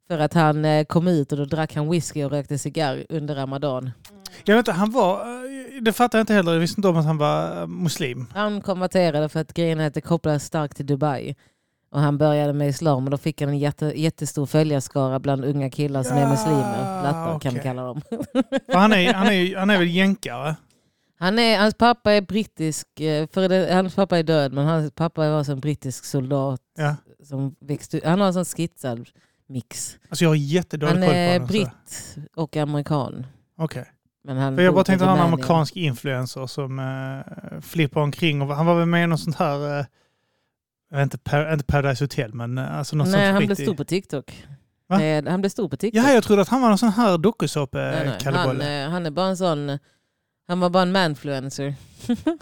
För att han eh, kom ut och då drack han whisky och rökte cigarr under ramadan. Jag vet inte, han var, eh, det fattar jag inte heller, jag visste inte om att han var eh, muslim. Han konverterade för att grejen är att det kopplas starkt till Dubai. Och han började med islam och då fick han en jätte, jättestor följarskara bland unga killar som är Ja, muslimer. Blattar kan vi kalla dem. Han, är, han, är, han är väl jänkare? Han är, hans pappa är brittisk, för det, hans pappa är död men hans pappa var en brittisk soldat Ja. Som växte Han har en sån skitsad mix. Alltså jag har jättedålig Han koll på är honom. så- britt och amerikan. Okej. Men han För jag bara tänkte han en Rumänien. amerikansk influencer som uh, flippar omkring. Och, han var väl med i något sånt här, eh, inte, par, inte Paradise Hotel, men uh, alltså något Nej, sånt han blev stor på TikTok. Va? Nej, han blev stor på TikTok. Ja, jag trodde att han var någon sån här dokusåpe-kallebolle. Han, eh, han är bara en sån... Han var bara en manfluencer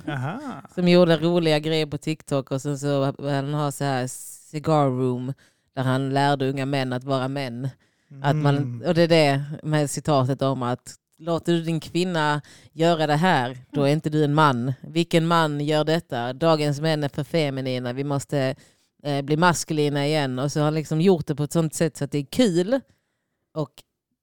som gjorde roliga grejer på TikTok och sen så han har så här cigar room där han lärde unga män att vara män. Att man, Mm. och det är det med citatet om att låter du din kvinna göra det här, då är inte du en man. Vilken man gör detta? Dagens män är för feminina, vi måste eh, bli maskulina igen. Och så har han liksom gjort det på ett sånt sätt så att det är kul och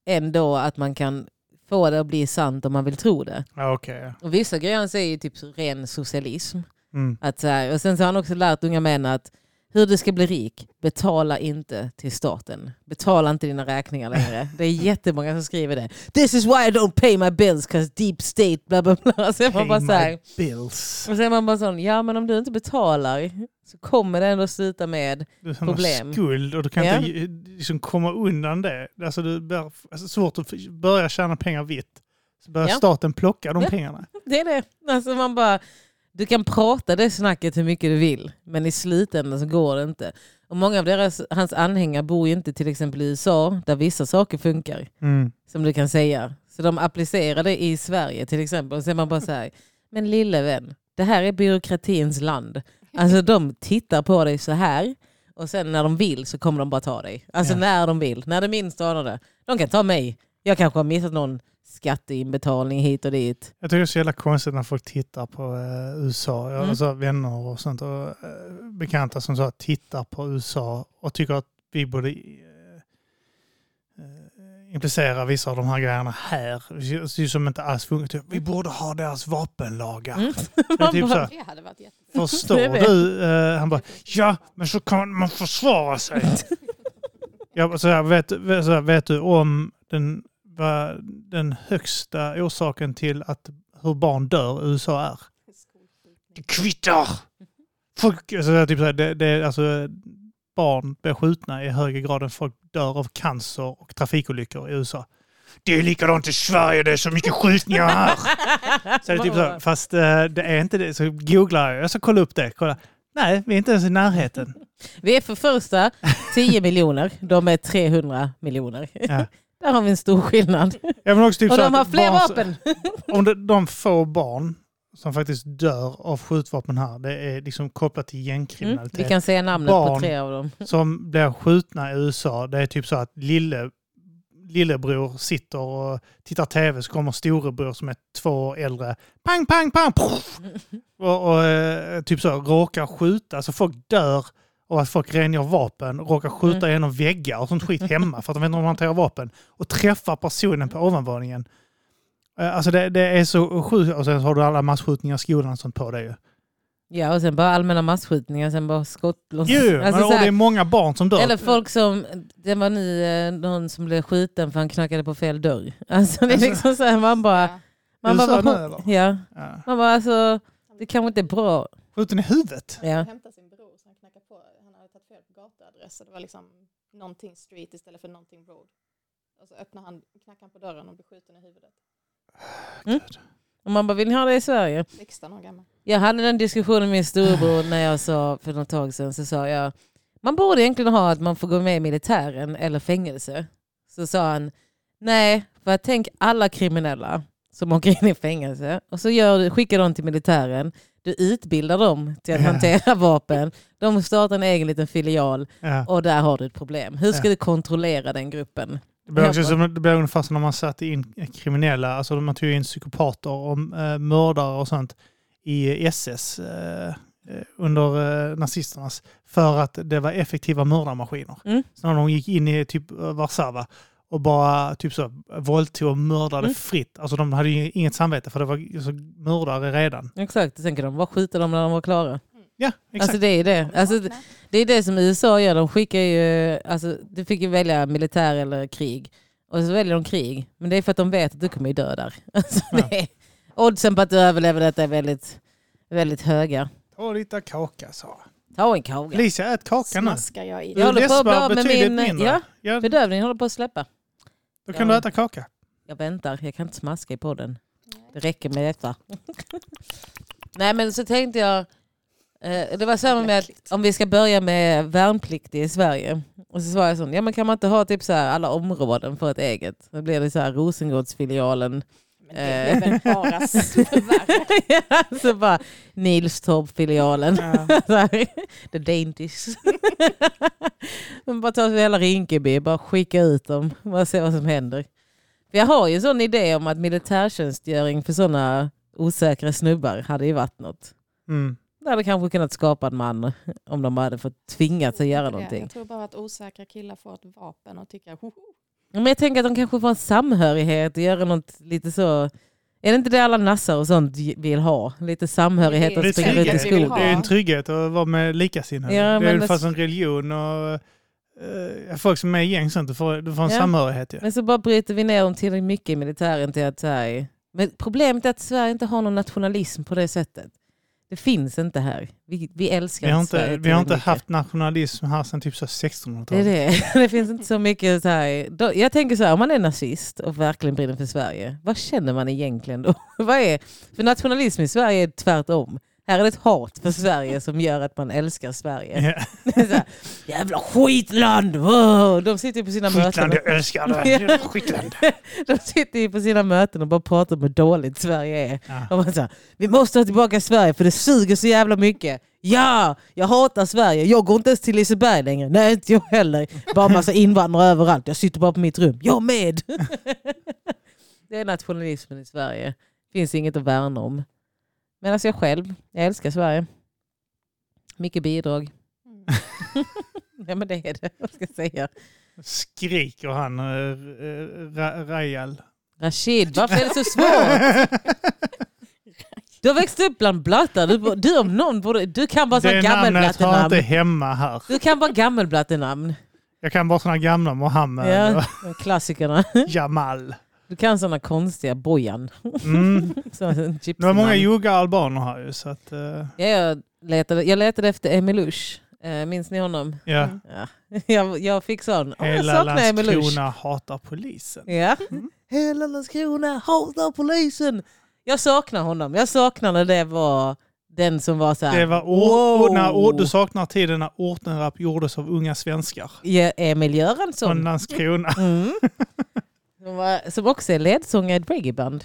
ändå att man kan få det att bli sant om man vill tro det. Ja. Och vissa grejer han säger är typ ren socialism. Mm. Att så här, och sen så har han också lärt unga män att hur du ska bli rik, betala inte till staten. Betala inte dina räkningar längre. Det är jättemånga som skriver det. This is why I don't pay my bills, cause deep state, bla bla bla. Så man bara så här, bills. och så är man bara sån, ja men om du inte betalar så kommer det ändå sluta med, Du problem. skuld och du kan Ja. inte liksom komma undan det. Alltså, det är alltså, svårt att börja tjäna pengar vitt. Så börjar Ja. staten plocka de Ja. pengarna. det är det. Alltså man bara, du kan prata det snacket hur mycket du vill, men i slutändan så går det inte. Och många av deras, hans anhängare bor ju inte till exempel i USA, där vissa saker funkar. Mm. som du kan säga. Så de applicerar det i Sverige till exempel. Och så är man bara så här, men lille vän, det här är byråkratins land. Alltså de tittar på dig så här och sen när de vill så kommer de bara ta dig. Alltså Ja. när de vill, när det minst anar det. De kan ta mig. Jag kanske har missat någon skatteinbetalning hit och dit. Jag tycker det är så jävla konstigt när folk tittar på eh, USA. Jag har Mm. alltså vänner och sånt och eh, bekanta som så tittar på USA och tycker att vi borde eh, eh, implicera vissa av de här grejerna här. Som inte alls funkar. Typ, Vi borde ha deras vapenlagar. Mm. Typ så. Förstår du? Eh, han bara, ja, men så kan man försvara sig. jag, så här, vet, vet, så här, vet du om den, vad den högsta orsaken till att hur barn dör i USA är? Det kvittar! Folk, alltså, är typ så här, det, det, är alltså, barn blir skjutna i högre grad än folk dör av cancer och trafikolyckor i USA. Det är likadant i Sverige, det är så mycket skjutningar här. Så är det typ så, fast eh, det är inte det. Så googlar jag, jag ska kolla upp det. Kolla. Nej, vi är inte ens i närheten. Vi är för första 10 miljoner, de är 300 miljoner. Ja. Där har vi en stor skillnad. Jag vill också typ Och så de har fler barn- vapen. Om det, de få barn som faktiskt dör av skjutvapen här, det är liksom kopplat till Mm. gängkriminalitet. Vi kan säga namnet på Barn. tre av dem. Som blir skjutna i USA, det är typ så att lille, lillebror sitter och tittar tv så kommer storebror som är två år äldre. Pang, pang, pang! Och, och eh, typ så råkar skjuta. Alltså folk dör och att folk rengör vapen råkar skjuta Mm. genom väggar och sånt skit hemma för att de vet inte om de hanterar vapen. Och träffar personen på ovanvåningen. Eh, Alltså det, det är så sjukt. Och sen har du alla masskjutningar i skolan och sånt på det ju. Ja, och sen bara allmänna masskjutningar, sen bara skott. Jo, Alltså, men, och det är många barn som dör. Eller folk som, det var nu eh, någon som blev skjuten för han knackade på fel dörr. Alltså det är Alltså, liksom så här, man bara... Man bara, nu, Ja. man bara alltså, det kanske inte är bra. Skjuten i huvudet. Ja. hämta sin bror så han knackade på. Han hade tagit fel på gatuadress så det var liksom någonting street istället för någonting road. Och så öppnar han, knackar han på dörren och blir skjuten i huvudet. Och man bara, vill ni ha det i Sverige? 16 år gammal. Jag hade den diskussionen med min storebror när jag sa för något tag sedan, så sa jag, man borde egentligen ha att man får gå med i militären eller fängelse. Så sa han, nej, för tänk alla kriminella som åker in i fängelse och så gör, skickar de till militären. Du utbildar dem till att Ja. hantera vapen. De startar en egen liten filial Ja. och där har du ett problem. Hur ska Ja. du kontrollera den gruppen? Det blir, också som, det blir ungefär som när man satte in kriminella, alltså man tog in psykopater och äh, mördare och sånt i SS eh, eh, under eh, nazisternas för att det var effektiva mördarmaskiner. Mm. Så när de gick in i typ eh, Warszawa och bara typ så våldtog och mördade Mm. fritt. Alltså de hade ju inget samvete för det var så mördare redan. Exakt, sen kan de bara skjuta dem när de var klara. Ja, exakt. Alltså det är det. Alltså, det- är det som USA gör. De skickar ju, alltså, du fick ju välja militär eller krig. Och så väljer de krig. Men det är för att de vet att du kommer ju dö där. Alltså, Ja. det är, oddsen på att du överlever detta är väldigt, väldigt höga. Ta lite kaka sa Ta en kaka. Alicia, ät kaka nu. Smaskar jag i Jag håller på att bli av med min- ja. Ja, Bedövningen håller på att släppa. Då kan Ja. du äta kaka. Jag väntar, jag kan inte smaska i podden. Det räcker med detta. Nej men så tänkte jag, eh, det var samma med att om vi ska börja med värnplikt i Sverige. Och så sa jag så, ja men kan man inte ha typ så här alla områden för ett eget? Då blir det så här Rosengårdsfilialen. Det blir väl bara värre. ja, så bara Nilstorp-filialen. Ja. The Dainties. Men bara ta hela Rinkeby, bara skicka ut dem, bara se vad som händer. För jag har ju en sån idé om att militärtjänstgöring för sådana osäkra snubbar hade ju varit något. Mm. Det hade kanske kunnat skapa en man om de hade fått tvingat sig göra någonting. Jag tror bara att osäkra killar får ett vapen och tycker hoho. Men jag tänker att de kanske får en samhörighet och göra något lite så... Är det inte det alla nassar och sånt vill ha? Lite samhörighet och springa ut i skogen. Det är en trygghet att vara med likasinnade. Ja, det är ungefär det- som religion och eh, folk som är i gäng sånt, du får, du får en Ja. samhörighet. Ja. Men så bara bryter vi ner dem tillräckligt mycket i militären till att så här, Men problemet är att Sverige inte har någon nationalism på det sättet. Det finns inte här. Vi, vi älskar Vi har Sverige inte, vi har inte tillräckligt haft nationalism här sedan typ så Det är 1600-talet. det. Det finns inte så mycket så här. Då, jag tänker så här, om man är nazist och verkligen brinner för Sverige, vad känner man egentligen då? vad är, för nationalism i Sverige är tvärtom. Här är det ett hat för Sverige som gör att man älskar Sverige. Det så här, Jävla skitland! Wow! De sitter ju på sina Skitland, möten. jag älskar det. Skitland. De sitter ju på sina möten och bara pratar om hur dåligt Sverige är. Ja. Och man säger, vi måste ha tillbaka Sverige för det suger så jävla mycket. Ja, jag hatar Sverige. Jag går inte ens till Liseberg längre. Nej, inte jag heller. Bara massa invandrare överallt. Jag sitter bara på mitt rum. Jag med! det är nationalismen i Sverige. finns inget att värna om. Men alltså jag själv, jag älskar Sverige. Mycket bidrag. Mm. ja men det är det, vad ska jag säga. Skriker han, uh, uh, Rajal. Rashid, varför är det så svårt? Du har växt upp bland blattar. Du, du om någon borde, du kan bara sådana Det namnet gammelblattenamn. inte hemma här. Du kan bara gammelblattenamn. Jag kan bara sådana gamla Mohammed Ja, klassikerna. Jamal. Du kan sådana konstiga Bojan. Mm. Det var många gypsynamn. jugga albaner här ju. Så att, eh, ja, jag, letade, jag letade efter Emilush. Eh, minns ni honom? ja. Mm. Ja. Jag, jag fick sån. Jag Hela. Landskrona hatar polisen. Ja. Mm. Hela Landskrona hatar polisen. Jag saknar honom. Jag saknar när det var den som var så här. Det var wow. or- när, or- du saknar tiden när ortenrap gjordes av unga svenskar. Ja, Emil Från Göransson. Landskrona. Mm. Som, också är ledsångare i ett reggaeband.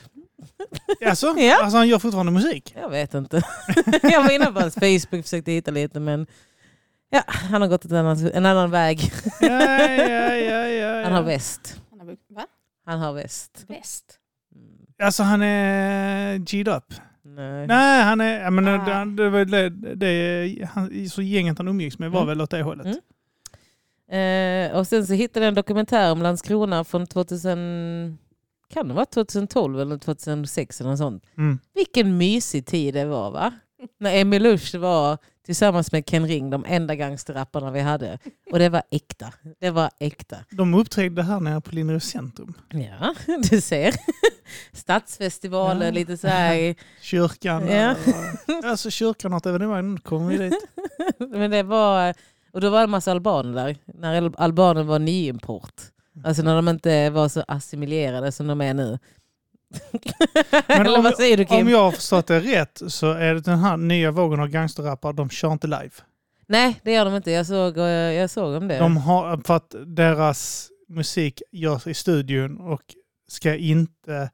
Alltså, Ja. alltså han gör fortfarande musik. Jag vet inte. jag var inne på hans Facebook och försökte hitta lite men ja, han har gått en annan, en annan väg. Ja, ja, ja, ja, Han har väst. Han har Va? Han har väst. Väst? Mm. Alltså han är G'd up. Nej. Nej, han är... Jag menar, Ah. det, det, var det, det, han, så gänget han umgicks med var Mm. väl åt det hållet. Mm. Eh, och sen så hittade jag en dokumentär om Landskrona från 2000, kan det vara 2012 eller 2006 eller något sånt. Mm. Vilken mysig tid det var va? När Emil Lush var tillsammans med Ken Ring de enda gangsterrapparna vi hade. Och det var äkta. Det var äkta. De uppträdde här nere på Linnero centrum. Ja, du ser. Stadsfestivaler, Ja. lite så här. Kyrkan. Ja. och- Alltså kyrkan har ett evenemang, nu kommer vi dit. Men det var, och då var det en massa albaner där. När al- albaner var nyimport. Alltså när de inte var så assimilerade som de är nu. Men Eller om, vad säger du Kim? om jag har förstått det rätt så är det den här nya vågen av gangsterrappar, de kör inte live. Nej, det gör de inte. Jag såg, eh, jag såg om det. De har, för att deras musik görs i studion och ska inte...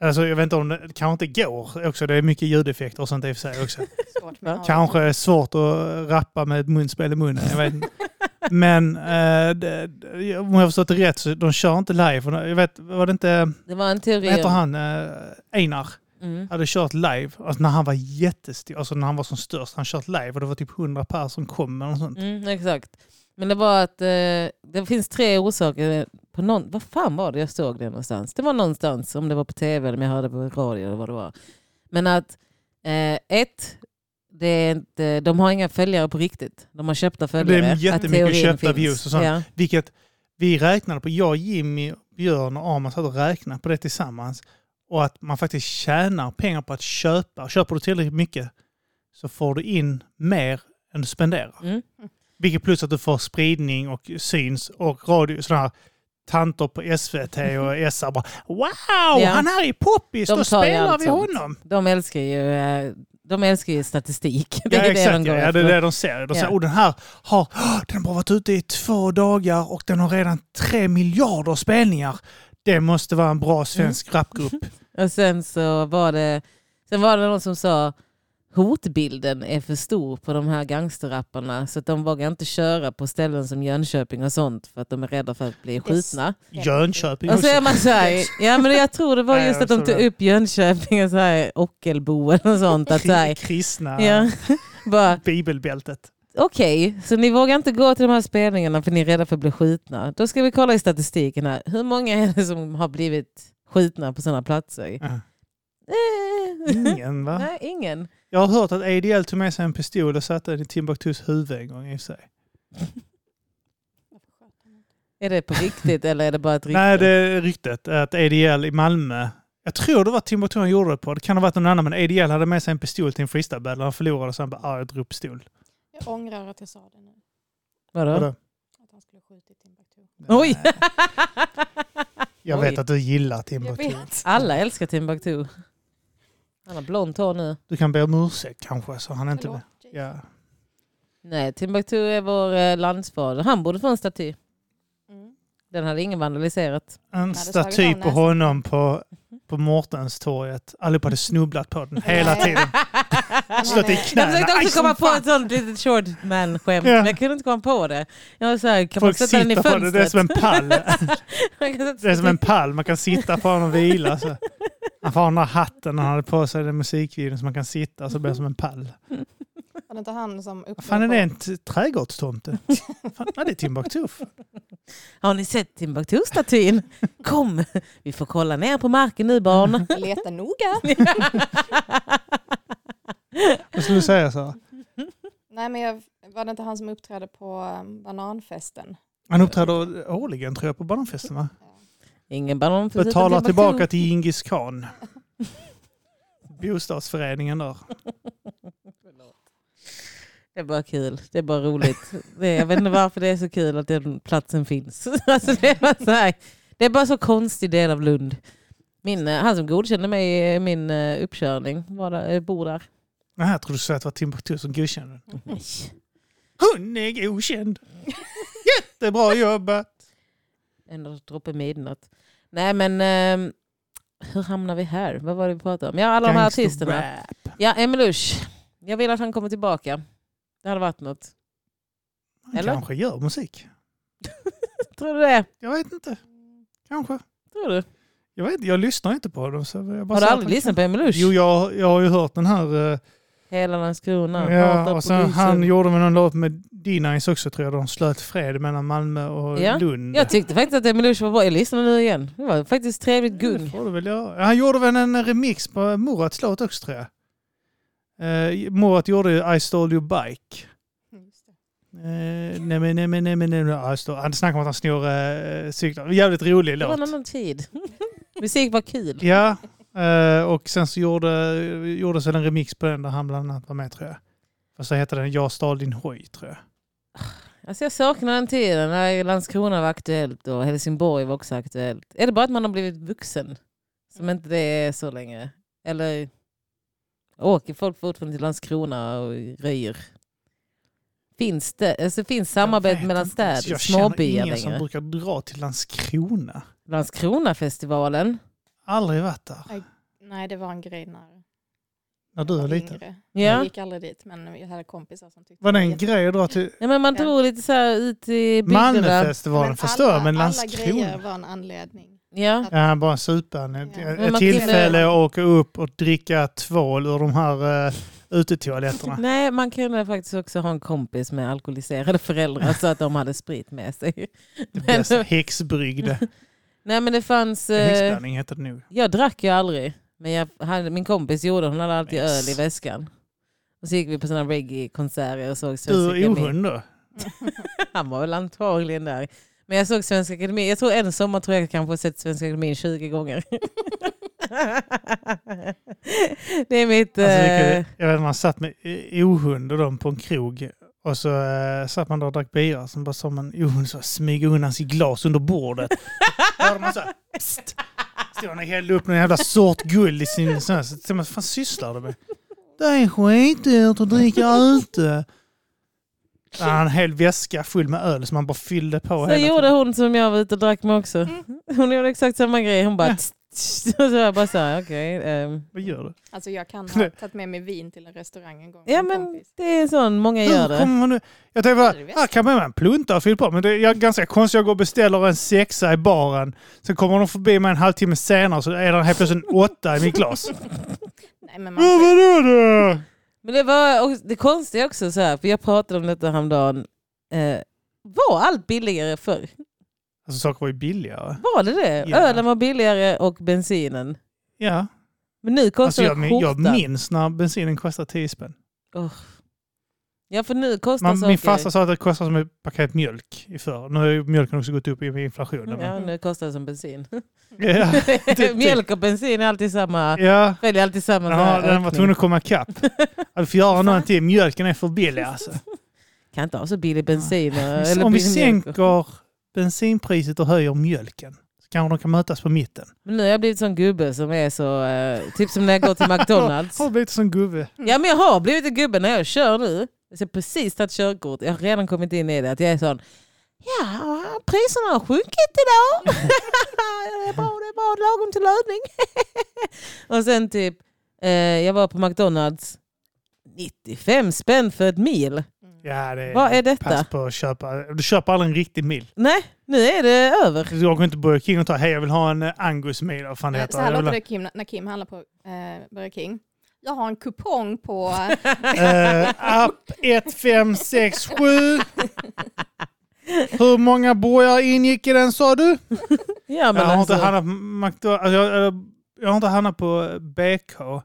Alltså jag vet inte om det kanske inte går också. Det är mycket ljudeffekter och sånt i och för sig också. Svårt Kanske är svårt att rappa med ett munspel i munnen. Jag vet inte. Men eh, det, om jag har förstått det rätt så de kör inte live. Jag vet, var det inte, Det var en teori. vad heter han, eh, Einar? Mm. hade kört live, alltså när han var jättestor, alltså när han var som störst, han kört live och det var typ 100 personer som kom eller sånt. Mm, exakt. Men det var att eh, det finns tre orsaker. På någon, vad fan var det jag såg det någonstans? Det var någonstans, om det var på tv eller om jag hörde på radio eller vad det var. Men att eh, ett, det är inte, de har inga följare på riktigt. De har köpta följare. Att jättemycket teorin köpta finns. views och sånt. Ja. Vilket vi räknade på, jag, Jimmy, Björn och Arman satt och räknade på det tillsammans. Och att man faktiskt tjänar pengar på att köpa. Köper du tillräckligt mycket så får du in mer än du spenderar. Mm. Vilket plus att du får spridning och syns och radio, sådana här tanter på SVT och SR bara Wow, Ja. han här är poppis, då spelar vi sånt. honom. De älskar ju, eh, de älskar ju statistik. Det Ja, är det exakt. de går ja, det är det de ser. De Ja. säger, oh, den här har, oh, den har bara varit ute i två dagar och den har redan tre miljarder spelningar. Det måste vara en bra svensk Mm. rapgrupp. Och sen så var det, sen var det någon som sa hotbilden är för stor på de här gangsterrapparna så att de vågar inte köra på ställen som Jönköping och sånt för att de är rädda för att bli skjutna. Jönköping Och så är man så här, ja men jag tror det var just att de tog upp Jönköping och så här Ockelbo och sånt. Att så här, Kristna ja, bara, bibelbältet. Okej, så ni vågar inte gå till de här spelningarna för ni är rädda för att bli skjutna. Då ska vi kolla i statistiken här. Hur många är det som har blivit skjutna på sådana platser? Ja. Eh. Ingen va? Nej, ingen. Jag har hört att ADL tog med sig en pistol och satte den i Timbuktus huvud en gång i och för sig. Är det på riktigt eller är det bara ett rykte? Nej, det är ryktet att ADL i Malmö, jag tror det var Timbuktu han gjorde det på, det kan ha varit någon annan, men ADL hade med sig en pistol till en freestyle han förlorade så han bara, ah, jag drog pistol. Jag ångrar att jag sa det nu. Vadå? Vadå? Att han skulle skjutit Timbuktu. Oj! Nej, Jag Oj. vet att du gillar Timbuktu. Alla älskar Timbuktu. Han har blont hår nu. Du kan be om ursäkt kanske, så han inte... Förlåt, Jason. Ja. Nej, Timbuktu är vår eh, landsfader. Han borde få en staty. Mm. Den hade ingen vandaliserat. En staty på honom på, på Mårtenstorget. Allihopa hade snubblat på den hela Nej. tiden. Slått i Jag knäna. försökte Aj, också som komma på fan. ett sånt litet short man-skämt, Ja. men jag kunde inte komma på det. Jag var så här, kan Folk man sätta den i sitter på det. fönstret? Det är som en pall. Man kan sätta- Det är som en pall. Man kan sitta på den och vila. Så. Han får ha den där hatten han hade på sig i den musikvideon så man kan sitta så blir det som en pall. Var det inte han som Vad fan är det? En t- trädgårdstomte? Fan, det är Timbuktu. Har ni sett Timbuktu-statyn? Kom, vi får kolla ner på marken nu barn. Leta noga. Vad skulle du säga så? Nej men jag, var det inte han som uppträdde på um, bananfesten? Han uppträder årligen tror jag på Bananfesten va? Ingen ballong för Timbuktu. tillbaka till Djingis khan. Bostadsföreningen där. Det är bara kul. Det är bara roligt. Det jag vet inte varför det är så kul att den platsen finns. Alltså det, är bara så här, det är bara så konstig del av Lund. Min, eh, han som godkände mig i min eh, uppkörning var där, eh, bor där. Nej, jag trodde du sa att det var Timbuktu som godkände. Nej. Hon är godkänd. Jättebra jobbat. En droppe midnatt. Nej men ehm, hur hamnar vi här? Vad var det vi pratade om? Ja alla de här artisterna. Gangsterrap. Ja Emelush. Jag vill att han kommer tillbaka. Det hade varit något. Han Eller? kanske gör musik. Tror du det? Jag vet inte. Kanske. Tror du? Jag, vet, jag lyssnar inte på dem. Så jag bara Har du säger aldrig han lyssnat på kan. Emelush? Jo, jag, jag har ju hört den här. eh, Hela Landskrona. ja, och sen, polisen. han gjorde väl någon låt med D-Nice också tror jag. De slöt fred mellan Malmö och Ja, Lund. Jag tyckte faktiskt att Emelush var bra. Jag lyssnar nu igen. Det var faktiskt trevligt Det gung. får du väl göra. Han gjorde väl en remix på Murats låt också tror jag. Uh, Murat gjorde ju I stole your bike. Det. Uh, nej men nej men nej men nej, men, ja, Han snackar om att han snor uh, cyklar. Jävligt rolig Det var en låt. annan tid. Musik var kul. Ja, eh, och sen så gjorde, gjordes en remix på den där han bland annat var med tror jag. Och så heter den Jag stal din hoj tror jag. Alltså jag saknar den tiden när Landskrona var aktuellt och Helsingborg var också aktuellt. Är det bara att man har blivit vuxen? Som inte det är så länge? Eller åker folk fortfarande till Landskrona och röjer? Finns det alltså finns samarbete mellan städer, Jag känner ingen som längre? brukar dra till Landskrona. Landskronafestivalen? Aldrig varit där. Nej det var en grej när När du jag var liten. yngre. Ja. Jag gick aldrig dit men jag hade kompisar som tyckte Var det en jätte- grej att dra till Ja, men man Ja. drog lite så här ut i bygderna. Malmöfestivalen? Förstår jag, men alla Landskrona? grejer var en anledning. Ja. Ja, bara supan. Ett, Ja. ett tillfälle kunde- att åka upp och dricka tvål ur de här uh, utetoaletterna. Nej, man kunde faktiskt också ha en kompis med alkoholiserade föräldrar så att de hade sprit med sig. Det Men- häxbrygde. Nej men det fanns... Eh, Häxblandning heter det nog. jag drack ju aldrig. Men jag hade, min kompis gjorde, hon hade alltid Yes. öl i väskan. Och så gick vi på sådana reggae-konserter och såg Du Svenska och Akademin. ohund då? Han var väl antagligen där. Men jag såg Svenska Akademin. Jag tror en sommar tror jag kanske har sett Svenska Akademin 20 gånger. det är mitt... Alltså, eh, vilket, jag vet man satt med eh, ohund och dem på en krog. Och så uh, satt man där och drack bira. Så bara sa man, jo, så smyga undan sitt glas under bordet. Så hörde man så här, psst. Stod han och hällde upp någon jävla sort guld i sin... Så här, så tänkte man, vad fan sysslar du med? Det är skitdyrt att dricka ute. Så hade han en hel väska full med öl som han bara fyllde på Så hela gjorde tiden. hon som jag var ute och drack med också. Mm. Hon gjorde exakt samma grej. Hon bara... Ja. tss, så jag bara så här, okej. ehm. Vad gör du? Alltså jag kan ha tagit med mig vin till en restaurang en gång. Ja en men kompis. det är sån, många gör det. kommer man nu? Jag tänkte Ja, bara, här kan man en plunta och fylla på. Men det är ganska konstigt. Jag går och beställer en sexa i baren. Sen kommer de förbi mig en halvtimme senare så är det helt plötsligt en åtta i mitt glas. Nej, men Ja, man får, vadå då? Men det var det konstiga också så här, för jag pratade om detta häromdagen. Eh, var allt billigare förr? Alltså saker var ju billigare. Var det det? Ja. Ölen var billigare och bensinen. Ja. Men nu Alltså kostar jag, min- jag skjortan. minns när bensinen kostade 10 spänn. Åh. Ja för nu kostar Man, saker... min farsa sa att det kostar som ett paket mjölk i förr. Nu har ju mjölken också gått upp i inflationen. Ja men- nu kostar det som bensin. Ja. typ. Mjölk och bensin är alltid samma. Ja, Följer alltid samma ja den var tvungen att komma ikapp. Jag får göra någonting. Mjölken är för billig alltså. Kan inte ha så billig bensin. och- eller Om vi sänker bensinpriset och höjer mjölken så kanske de kan mötas på mitten. Men nu har jag blivit sån gubbe som är så, eh, typ som när jag går till McDonalds. Har blivit som gubbe? Ja men jag har blivit en gubbe när jag kör nu. Jag har precis tagit körkort. Jag har redan kommit in i det. Att jag är sån, ja priserna har sjunkit idag. det är bra, det är bra, lagom till övning. och sen typ, eh, jag var på McDonalds. 95 spänn för ett mil. Ja, det är, Vad är detta? Pass på att köpa. Du köper aldrig en riktig mil. Nej, nu är det över. Du går inte Burger King och tar hej jag vill ha en eh, Angus mil. Vad fan det Eh, heter. Så här Jag låter det Kim, när Kim handlar på eh, Burger King. Jag har en kupong på... Eh, app 1, 5, 6, 7. Hur många burgare ingick i den sa du? Ja, men jag, har inte alltså, handlat på McDonald's, alltså, jag, jag, jag har inte handlat på BK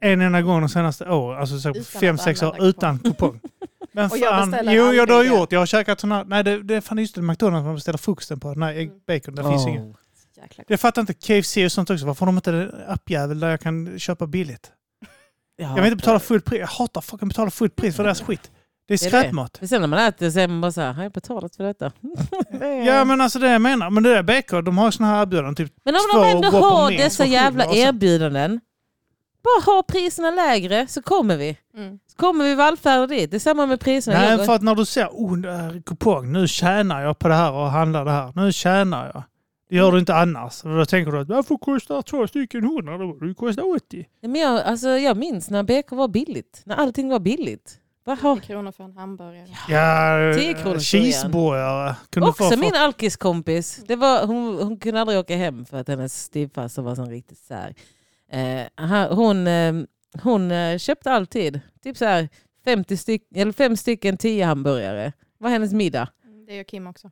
en enda gång de senaste åren. Alltså så Utan fem, sex år utan kupong. Men Och jag fan, beställer jo, ja, du har det. gjort. Jag har käkat sådana, nej det, det är fan just det, McDonalds man beställer frukosten på. Nej, ägg, Mm. bacon, det finns oh. inget. Jäkla Jag fattar inte KFC och sånt också. Varför har de inte en appjävel där jag kan köpa billigt? Ja. Jag vill inte betala fullt pris. Jag hatar fucking betala fullt pris för deras skit. Det är Det är skräpmat. Men sen när man äter så är man bara så här, har jag betalat för detta? Det Ja men alltså det jag menar. Men det där BK, de har ju såna här erbjudanden. Typ, Men om de ändå har dessa jävla erbjudanden, bara ha priserna lägre så kommer vi. Mm. Så kommer vi vallfärda dit. Det är samma med priserna. Nej, för att när du ser oh, kupong, nu tjänar jag på det här och handlar det här. Nu tjänar jag. Det gör du inte annars. Och då tänker du att varför kostar två stycken hundra? Det kosta 80. Ja, Men jag, alltså, jag minns när BK var billigt. När allting var billigt. Vad har... 10 kronor för en hamburgare. Ja, 10 kronor cheeseburgare. Kunde Också få, min alkiskompis. Det var, hon, hon kunde aldrig åka hem för att hennes styvfarsa var sån riktigt sär. Eh, han- hon eh, hon eh, köpte alltid typ så här 50 styck, eller fem stycken 10 hamburgare. Var hennes middag. Mm, Det gör Kim också.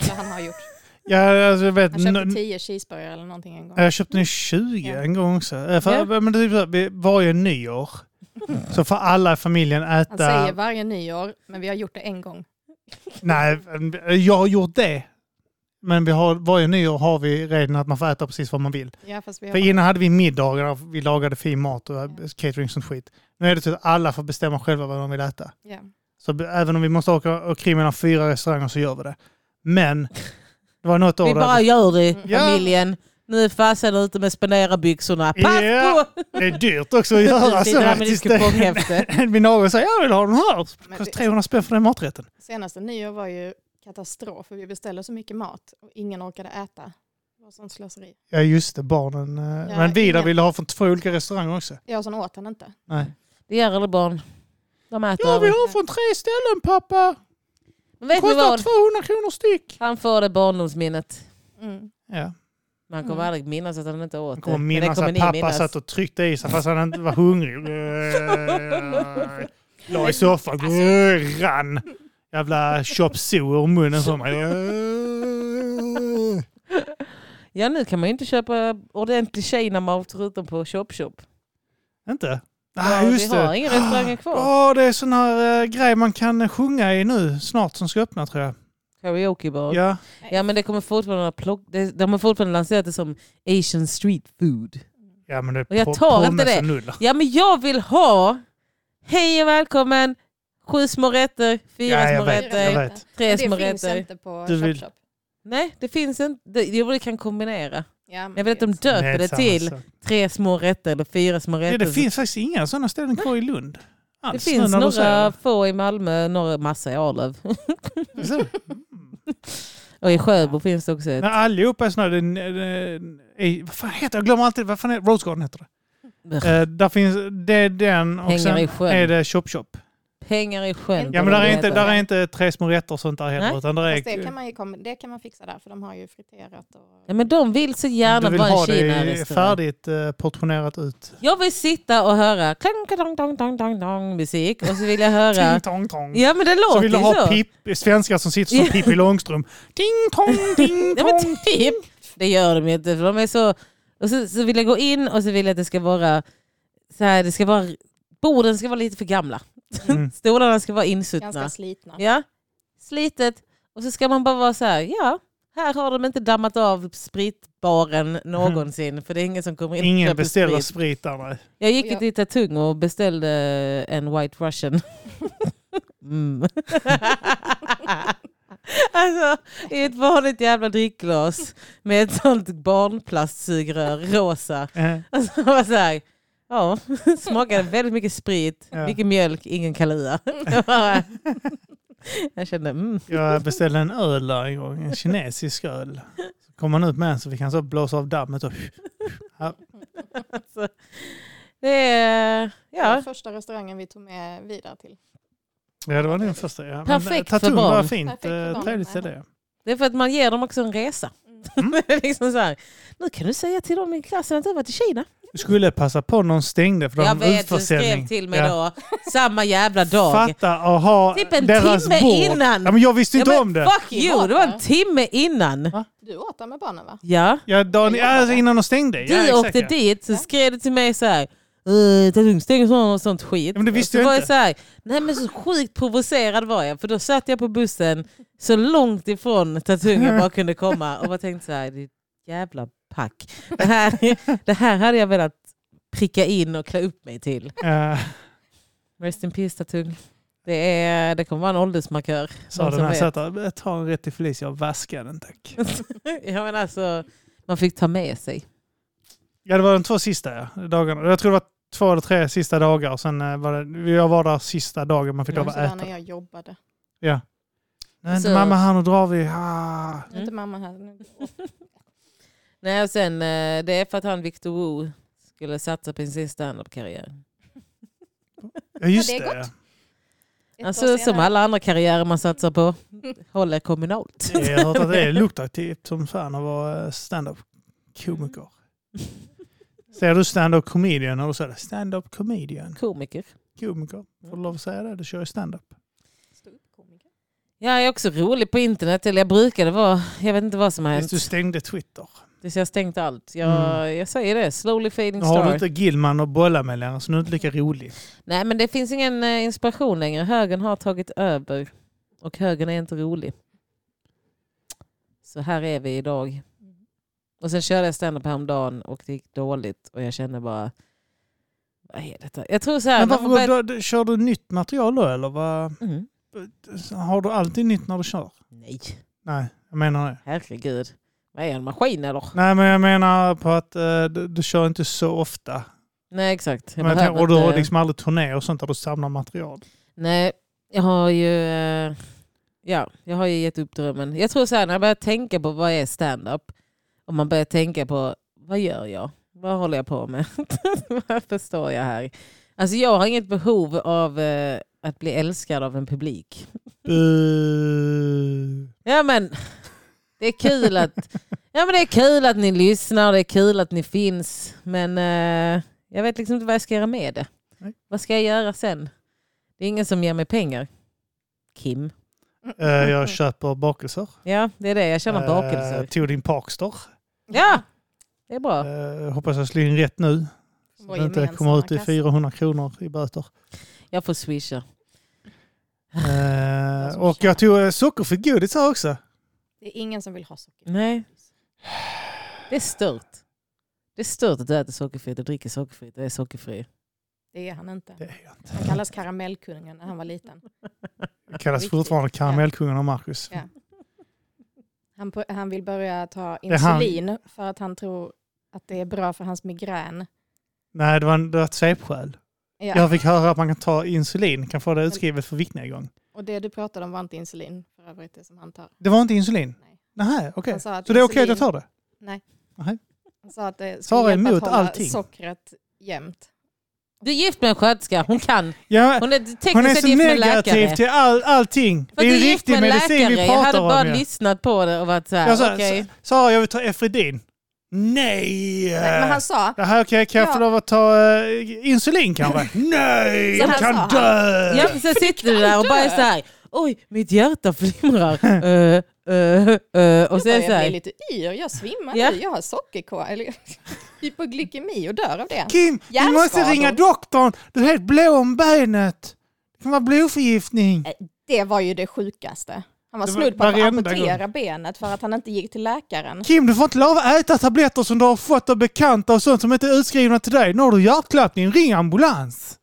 Eller han har gjort. Ja, alltså, jag vet. Han köpte 10 cheeseburgare eller någonting en gång. Jag köpte en 20 Ja. en gång också. Eh, För, Ja. men det är typ så här, varje nyår så får alla i familjen Han äta... säger varje nyår, men vi har gjort det en gång. Nej, jag har gjort det. Men vi har, varje nyår har vi regeln att man får äta precis vad man vill. Ja, fast vi har För innan hade vi middagar vi lagade fin mat och catering och sånt skit. Nu är det så att alla får bestämma själva vad de vill äta. ja. Så även om vi måste åka och kring mellan fyra restauranger så gör vi det. Men det var något år Vi där- bara gör det Ja. familjen. Nu är farsan ute med spendera-byxorna. Pass Ja. på! Det är dyrt också att göra Det så faktiskt. Min någon säger jag vill ha den här. Kostar det- 300 spänn för den maträtten. Senaste nyår var ju katastrof, för vi beställde så mycket mat och ingen orkade äta. Det var sånt slöseri. Ja just det, barnen. eh, Ja, Men Vidar ingen- ville ha från två olika restauranger också. Jag som åt han inte. Nej. Det gör alla barn. De äter Jag vill över. ha från tre ställen pappa. Men Det Vet ni kostar vad? 200 kronor styck. Han får det barndomsminnet. Mm. Ja. Men han kommer Mm. aldrig minnas att han inte åt det. kommer Men minnas det kommer att pappa minnas. satt och tryckte i sig fast han inte var hungrig. La i soffan. Rann. Jävla chop ur munnen på mig. Ja nu kan man ju inte köpa ordentlig Kina-mat förutom på Chop Chop. Inte? Ja, Nej, just vi har det. inga restauranger kvar. Åh, det är sån här uh, grej man kan sjunga i nu snart som ska öppna tror jag. Karaokebar. Ja. Ja men det kommer fortfarande att plock... det- De har fortfarande lanserat det som Asian street food. Ja, men det är Och jag tar inte det. Ja men jag vill ha Hej och välkommen Sju små rätter, fyra Ja, små vet, rätter, tre små det finns rätter. inte på Du vill- Chop. Nej, det finns inte. Det, jo, det kan kombinera. Ja, Jag vet att de det döper det till tre små rätter eller fyra små Ja, rätter. det finns faktiskt inga sådana ställen kvar i Lund. Det Alls, finns du säger några det. få i Malmö, några massa i Arlöv. Mm. Och i Sjöbo finns det också ett. Men allihopa är sådana... Vad fan heter det? Jag glömmer alltid. Vad fan är det? Rose Garden heter det. Eh, där finns det är den och Pengar sen i sjön. är det Chop Chop. Pengar i sjön. Ja, Ja men där är, inte, där är inte tre små rätter och sånt där heller. Nej. Utan där Fast det är, kan, man ju det kan man fixa där för de har ju friterat. Och... Ja, men de vill så gärna du vill vara en ha det färdigt eh, portionerat ut. Jag vill sitta och höra klang, klang, dong, dong, dong, dong, musik och så vill jag höra... Ting tong tong. Ja men det så låter vill du ha så. pip, svenskar som sitter som Ja. Pippi Långstrump. Ding tong, ding Ja, men tong. typ. Det gör de ju inte för de är så... Och så, så vill jag gå in och så vill jag att det ska vara... Så här, det ska vara borden ska vara lite för gamla. Mm. Stolarna ska vara insuttna. Ganska slitna. Ja, slitet. Och så ska man bara vara så här, ja, här har de inte dammat av spritbaren någonsin. För det är ingen som kommer in Ingen beställer sprit. sprit där. nej. Jag gick Ja. till Tatung och beställde en White Russian. Mm. alltså, i ett vanligt jävla drickglas med ett sånt barnplastsugrör, rosa. Eh, Alltså, så här, ja, smakade väldigt mycket sprit, Ja. mycket mjölk, ingen Kalia. Jag, kände, mm. Jag beställde en öl där en gång, en kinesisk öl. Så kom man ut med en så fick han så blåsa av dammet. Och, Alltså, det är, Det var ja, första restaurangen vi tog med vidare till. ja, det var din första. Ja. Perfekt för Tatum barn. var fint. Perfekt för eh. Trevligt ställe. det är för att man ger dem också en resa. Mm. Är liksom så här, nu kan du säga till dem i klassen att du har varit i Kina. Du skulle passa på någon stängde för de Jag vet, du skrev till mig Ja. då, samma jävla dag. Fatta att ha Typ en deras timme bord. innan. Ja, men jag visste Ja, inte men om det. Fuck you, det var en timme innan. Du åt där med barnen va? Ja, Ja, dagen, ja, innan de stängde. du ja, exakt, åkte ja. dit så Ja. skrev du till mig så här. Uh, stänger sånt och sånt skit. Ja, men det visste så jag var inte. jag så här, nej men så sjukt provocerad var jag. För då satt jag på bussen så långt ifrån Tatung jag bara kunde komma och bara tänkte så här, jävla pack. Det här, det här hade jag velat pricka in och klä upp mig till. Ja, Rest in peace Tatung. Det, är, det kommer vara en åldersmarkör. sa den här sätta, ta en rätt till Felicia och vaska den tack. ja, men alltså, man fick ta med sig. Ja, det var de två sista ja, dagarna. Jag tror det var två eller tre sista dagar. Och sen eh, var det, jag var där sista dagen man fick lov att äta. när jag jobbade. Ja. Nej, inte Så- mamma här, nu drar vi. Ah. Inte mamma här. Nej, och sen, eh, det är för att han Victor Wu skulle satsa på sin standup-karriär. Ja, just det det. är gott. Ett år Alltså som senare. alla andra karriärer man satsar på. Håller kommunalt. Jag har hört att det är lukrativt som fan att vara eh, stand-up-komiker. Säger du stand-up comedian eller så är det stand-up comedian. Komiker. Komiker. Får du lov att säga det? Du kör ju stand-up. Jag är också rolig på internet, eller jag brukade vara. Jag vet inte vad som har Tills hänt. du stängde Twitter. Tills jag stängt allt. Jag, jag säger det, slowly fading Nu har du star. inte Gilman att bolla med längre så nu är du inte lika rolig. Nej men det finns ingen eh, inspiration längre. Högern har tagit över. Och högern är inte rolig. Så här är vi idag. Och sen körde jag standup häromdagen och det gick dåligt. Och jag kände bara, vad är detta? Jag tror så här. Men varför, börja- då, då, kör du nytt material då eller? Vad, Mm. har du alltid nytt när du kör? Nej, Nej, jag menar det. herregud. Vad är en maskin eller? Nej, men jag menar på att eh, du, du kör inte så ofta. Nej exakt. Jag Men, behöver och du har inte- liksom aldrig turné och sånt där du samlar material. Nej, jag har ju, eh, ja, jag har ju gett upp drömmen. Jag tror så här, när jag börjar tänka på vad är stand-up och man börjar tänka på vad gör jag? Vad håller jag på med? Varför står jag här? Alltså jag har inget behov av eh, att bli älskad av en publik. Bu. Ja men, det är kul att, ja, men det är kul att ni lyssnar, det är kul att ni finns. Men eh, jag vet liksom inte vad jag ska göra med det. Nej. Vad ska jag göra sen? Det är ingen som ger mig pengar. Kim. Eh, jag köper bakelser. Ja, det är det. Jag tjänar Eh, bakelser. tog din Parkster. Ja, det är bra. Eh, hoppas jag slår in rätt nu. Så det inte kommer ut i kassa. 400 kronor i böter. Jag får swisha. Eh, och jag tog sockerfritt godis här också. Det är ingen som vill ha socker. Nej. Det är stört. Det är stört att du äter sockerfritt och dricker sockerfritt och är sockerfri. Det är han inte. Det är jag inte. Han kallas karamellkungen när han var liten. Det kallas Riktigt. fortfarande karamellkungen av Marcus. Ja. Han, han vill börja ta han. insulin för att han tror att det är bra för hans migrän. Nej, det var, en- det var ett svepskäl. Ja. Jag fick höra att man kan ta insulin, kan få det utskrivet för viktnedgång. Och det du pratade om var inte insulin för övrigt, det som han tar. Det var inte insulin? Nej. Nej, okej. Att Så det är okej att jag insulin- tar det? Nej. Nej. Han sa att det skulle är hjälpa att hålla allting. sockret jämnt. Du är gift med en sköterska, hon kan. Ja, Hon är tekniskt hon är så gift med negativ läkare. till all, allting. För Det är ju riktig medicin vi läkare. Jag hade pratar bara om. Ja. lyssnat på det och varit så här, Jag sa, okej. Sara, jag vill ta Efredin. Nej! Nej, men han sa, Det här, okej, kan jag Ja. få lov att ta eh, insulin kanske? Nej, Så jag kan sa- dö! Ja, så sitter du där och bara är så här, oj mitt hjärta flimrar. Uh, uh, uh, och så är jag det så här, bli lite yr, jag svimmar Ja. nu, jag har sockerkår, eller hypoglykemi och dör av det. Kim, du Hjärnskador. måste ringa doktorn. Du är helt blå om benet. Det kan vara blodförgiftning. Det var ju det sjukaste. Han var snudd på att amputera benet för att han inte gick till läkaren. Kim, du får inte lov att äta tabletter som du har fått av bekanta och sånt som inte är utskrivna till dig. Nu har du hjärtklappning, ring ambulans.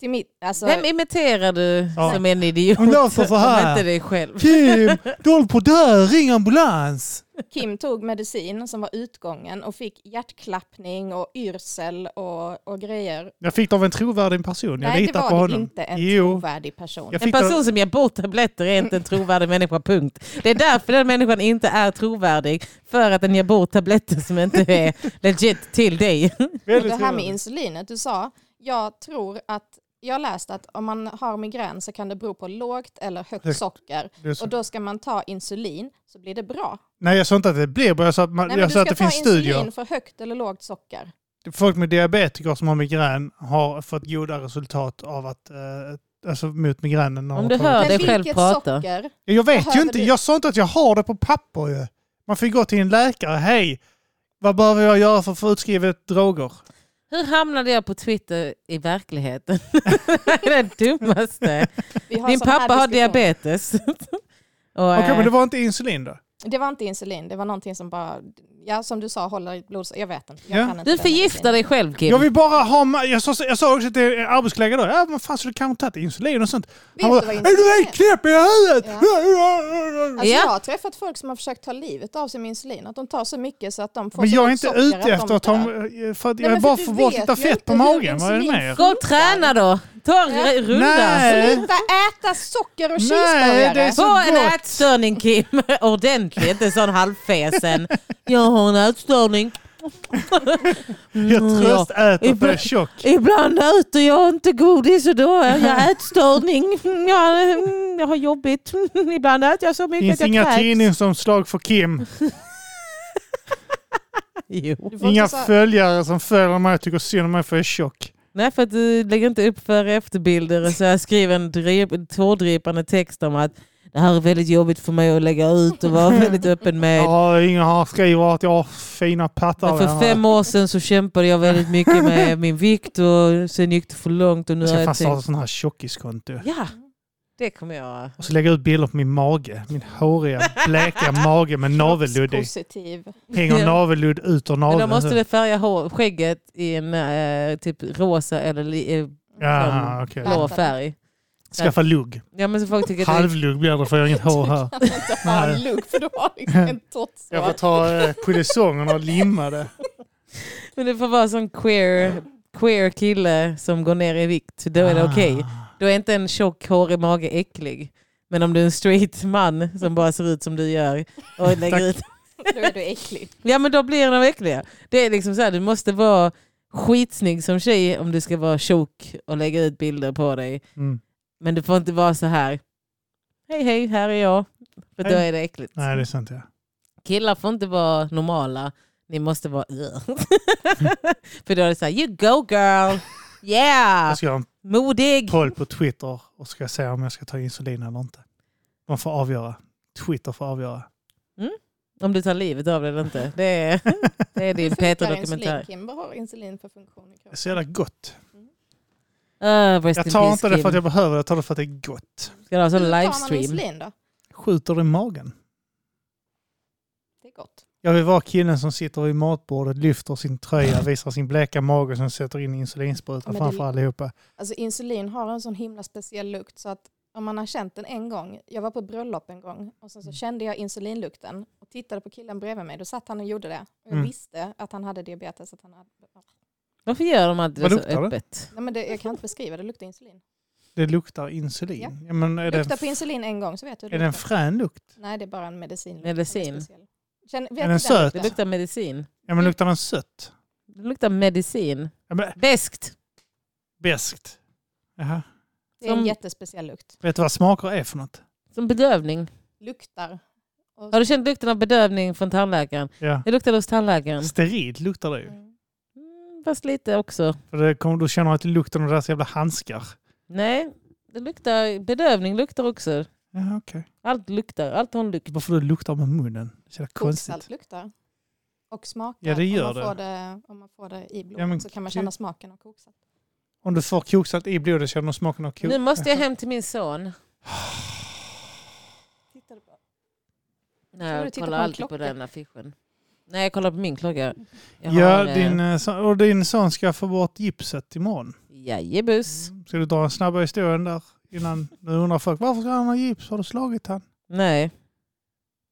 Till mitt, alltså, vem imiterar du Ja. som en idiot? Hon låter så här. Om inte dig själv. Kim, du håller på att dö, ring ambulans. Kim tog medicin som var utgången och fick hjärtklappning och yrsel och, och grejer. Jag fick det av en trovärdig person. Jag Nej, det litar var på det honom. inte en Jo. trovärdig person. En fick det- person som ger bort tabletter är inte en trovärdig människa, punkt. Det är därför den människan inte är trovärdig. För att den ger bort tabletter som inte är legit till dig. Och det här med insulinet, du sa, jag tror att, jag har läst att om man har migrän så kan det bero på lågt eller högt Högt. socker. Och då ska man ta insulin så blir det bra. Nej, jag sa inte att det blir bra. Jag sa att, man, Nej, jag du sa ska att det ta finns insulin studier. för högt eller lågt socker. Folk med diabetiker som har migrän har fått goda resultat av att eh, alltså mot migränen. Om du hör dig själv prata. socker? Jag vet ju inte. du- Jag sa inte att jag har det på papper ju. Man får gå till en läkare. Hej, vad behöver jag göra för att få utskrivet droger? Hur hamnade jag på Twitter i verkligheten? det är det dummaste. Din pappa har diabetes. Och, Okej, eh, men det var inte insulin då? Det var inte insulin, det var någonting som bara, ja som du sa, håller blodsocker. Jag vet inte. Jag Ja. kan inte Du förgiftar dig själv Kim. Jag vill bara ha... Jag sa, jag sa också att det är arbetskollega då. Ja, men fan så du kanske tagit insulin och sånt. Vet Han bara, är du helt knäpp i huvudet? Alltså Ja. Jag har träffat folk som har försökt ta livet av sig med insulin. Att de tar så mycket så att de får Men jag är inte ute efter att ta... För att Nej, jag men bara för vet lite fett på magen. Vad är det mer? Gå och träna då. Ta en Ja. runda. Nej. Sluta äta socker och cheeseburgare. Få en gott. ätstörning Kim. Ordentligt, inte sån halvfesen. Jag har en ätstörning. Jag Mm, ja. tröstäter för jag är Ibland- tjock. Ibland äter jag inte godis och då är jag ätstörning. Jag, jag har jobbigt. Ibland äter jag så mycket finns att jag inga kräks. tidningsomslag för Kim. Inga följare som följer mig och tycker synd om mig för jag är tjock. Nej, för att du lägger inte upp före efterbilder och så jag skriver en drip, tårdrypande text om att det här är väldigt jobbigt för mig att lägga ut och vara väldigt öppen med. Ja, ingen har skriver att jag har fina pattar. Men för fem år sedan så kämpade jag väldigt mycket med min vikt och sen gick det för långt och nu Jag ska starta tänkt... sån här tjockiskonto. Ja, det kommer jag... Och så lägga ut bilder på min mage. Min håriga, bleka mage med navelludd i. Positiv. Hänger navelludd ut ur Men naveln. då måste vi färga hår, skägget i en eh, typ rosa eller eh, Ja, okej. blå färg. Skaffa lugg. Ja men så folk tycker Halvlugg blir det för jag har inget hår här. kan inte ha en look för du har liksom en tots. Jag får ta eh, polisongerna och limma det. Men det får vara sån queer, queer kille som går ner i vikt. Då är det okej. Ah. Då är inte en tjock hårig mage äcklig. Men om du är en straight man som bara ser ut som du gör och lägger ut... Då är du äcklig. Ja men då blir de äckliga. Det är liksom så här, du måste vara skitsnygg som tjej om du ska vara tjock och lägga ut bilder på dig. Mm. Men du får inte vara så här. Hej hej, här är jag. För då Hej. är det äckligt. Nej, det är sant ja. Killar får inte vara normala. Ni måste vara... För då är det så här, you go girl. Yeah! Jag ska göra en Modig! poll på Twitter och ska se om jag ska ta insulin eller inte. De får avgöra. Twitter får avgöra. Om du tar livet av det eller inte. Det är, det är din Hur funkar Petra-dokumentär. insulin, Kim? Vad har insulin för funktion i Det är så jävla gott. Uh, Jag tar inte det för att jag behöver det, jag tar det för att det är gott. Ska du ha sån Hur tar man livestream? insulin då? Skjuter det i magen. Det är gott. Jag vill vara killen som sitter vid matbordet, lyfter sin tröja, visar sin bleka mage och sen sätter in insulinsprutan Men det- framför allihopa. Alltså insulin har en sån himla speciell lukt så att om man har känt den en gång, jag var på bröllop en gång och sen så kände jag insulinlukten och tittade på killen bredvid mig, då satt han och gjorde det. Och jag Mm. visste att han hade diabetes. Att han hade... Varför gör de Vad det luktar så det? öppet? Nej, men det, jag kan inte beskriva, det luktar insulin. Det luktar insulin. Ja. Ja. men är, Lukta det, på insulin en gång så vet du är det det en frän lukt? Nej, det är bara en medicin. Medicin. Känn, vet Är du den söt? Det luktar medicin. Ja, men luktar den sött? Det luktar medicin. Ja, men, Beskt. beskt. Jaha. Det är en Som- jättespeciell lukt. Vet du vad smaker är för något? Som bedövning. Luktar. Och... Har du känt lukten av bedövning från tandläkaren? Ja. Det luktar hos tandläkaren. Sterilt luktar det ju. Mm. Mm, fast lite också. För det kommer, du känner att det luktar av deras jävla handskar. Nej, det luktar, bedövning luktar också. Ja, okej. Allt luktar, allt har en lukt. Varför du luktar med munnen? Det är så konstigt. Koksalt luktar. Och smakar. Ja, det gör om, man det. Får det om man får det i blodet Ja, men så kan man känna smaken av koksalt. Om du får koksalt i blodet känner du smaken av kok. Nu måste jag hem till min son. Tittar du på? Nej, jag tittar kollar på en alltid på den affischen. Nej, jag kollar på min klocka. Jag Ja, har, eh, din, eh, son- och din son ska få bort gipset imorgon. Jajebus. Ska du dra en snabba historien där innan? Nu undrar folk varför ska han ha gips? Har du slagit han? Nej.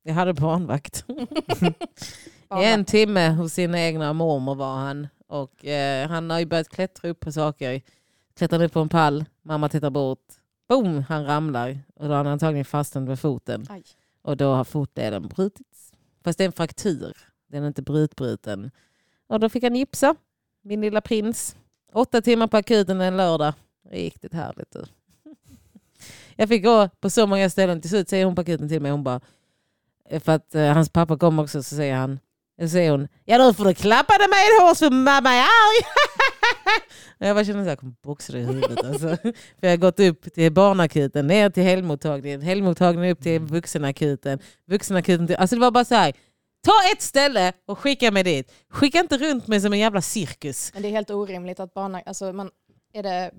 Jag hade barnvakt. I en timme hos sin egna mormor var han. Och eh, han har ju börjat klättra upp på saker. Klättrar upp på en pall. Mamma tittar bort. Boom! Han ramlar. Och då har han antagligen fastnat med foten. Aj. Och då har fotdelen brutits. Fast det är en fraktur. Den är inte brytbruten. Och då fick han gipsa. Min lilla prins. Åtta timmar på akuten en lördag. Riktigt härligt. Jag fick gå på så många ställen. Till slut säger hon på akuten till mig. Hon bara, för att eh, hans pappa kom också så säger han. Så säger hon, ja då får du klappa dig med hårs för mamma är arg. Jag bara känner så här, jag kommer boxa dig i huvudet. Alltså. För jag har gått upp till barnakuten, ner till helgmottagningen, helgmottagningen upp till vuxenakuten, vuxenakuten till... Alltså det var bara så här, ta ett ställe och skicka mig dit. Skicka inte runt mig som en jävla cirkus. Men det är helt orimligt att barn, alltså man, är det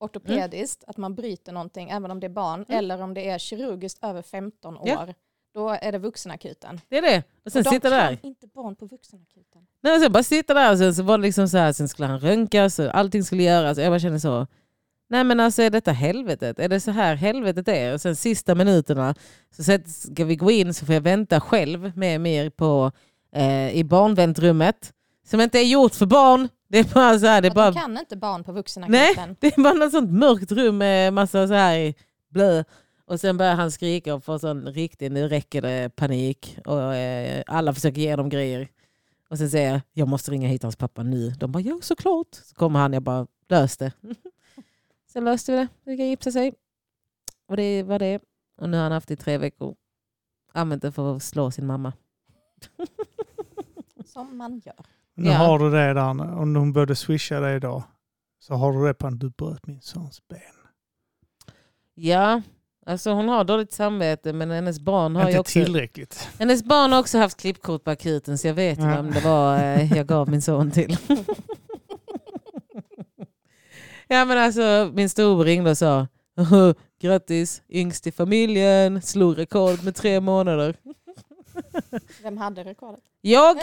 ortopediskt att man bryter någonting även om det är barn Mm. eller om det är kirurgiskt över 15 år. Ja. Då är det vuxenakuten. Det är det. Och sen Och de sitta där. inte barn på vuxenakuten. Nej, och sen bara sitta där och sen så var det liksom så här, sen skulle han röntgas och allting skulle göras. Jag bara kände så, nej men alltså är detta helvetet? Är det så här helvetet är? Och sen sista minuterna så ska vi gå in så får jag vänta själv med mer på, eh, i barnväntrummet. Som inte är gjort för barn. Det är bara så här, det är bara, De kan inte barn på vuxenakuten. det är bara något sånt mörkt rum med massa så här blö. Och sen börjar han skrika och får sån riktig, nu räcker det panik. Och eh, alla försöker ge dem grejer. Och sen säger jag, jag måste ringa hit hans pappa nu. De bara, ja såklart. Så kommer han, jag bara, lös det. sen löste vi det, det kan gipsa sig. Och det var det. Och nu har han haft det i tre veckor. Använt det för att slå sin mamma. Som man gör. Nu Ja. har du det där, om hon började swisha dig idag. Så har du det på att du bröt min sons ben. Ja, alltså hon har dåligt samvete men hennes barn har ju Inte också... tillräckligt. Hennes barn har också haft klippkort på akuten så jag vet ju Ja. vem det var eh, jag gav min son till. ja men alltså min storbror ringde och sa grattis yngst i familjen, slog rekord med tre månader. Vem hade rekordet? Jag,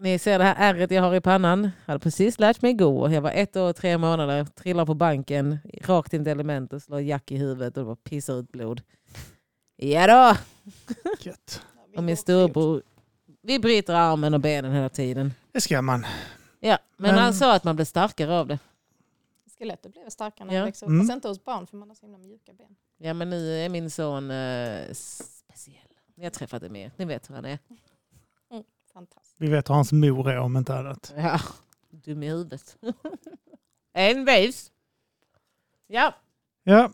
ni ser det här ärret jag har i pannan, hade precis lärt mig gå. Jag var ett år och tre månader, trillar på banken, rakt in i element och slår Jack i huvudet och bara pissar ut blod. Ja då! Gött. Och min storbror, vi bryter armen och benen hela tiden. Det ska man. Ja, men, Men- han sa att man blir starkare av det. Skelettet blir starkare när Ja. man växer upp. Mm. Fast inte hos barn för man har så himla mjuka ben. Ja men nu är min son eh, speciell. Ni har träffat det mer, ni vet hur han är. Fantastiskt. Vi vet hur hans mor är om inte annat. Ja. Dum i huvudet. Envis. Ja, Ja,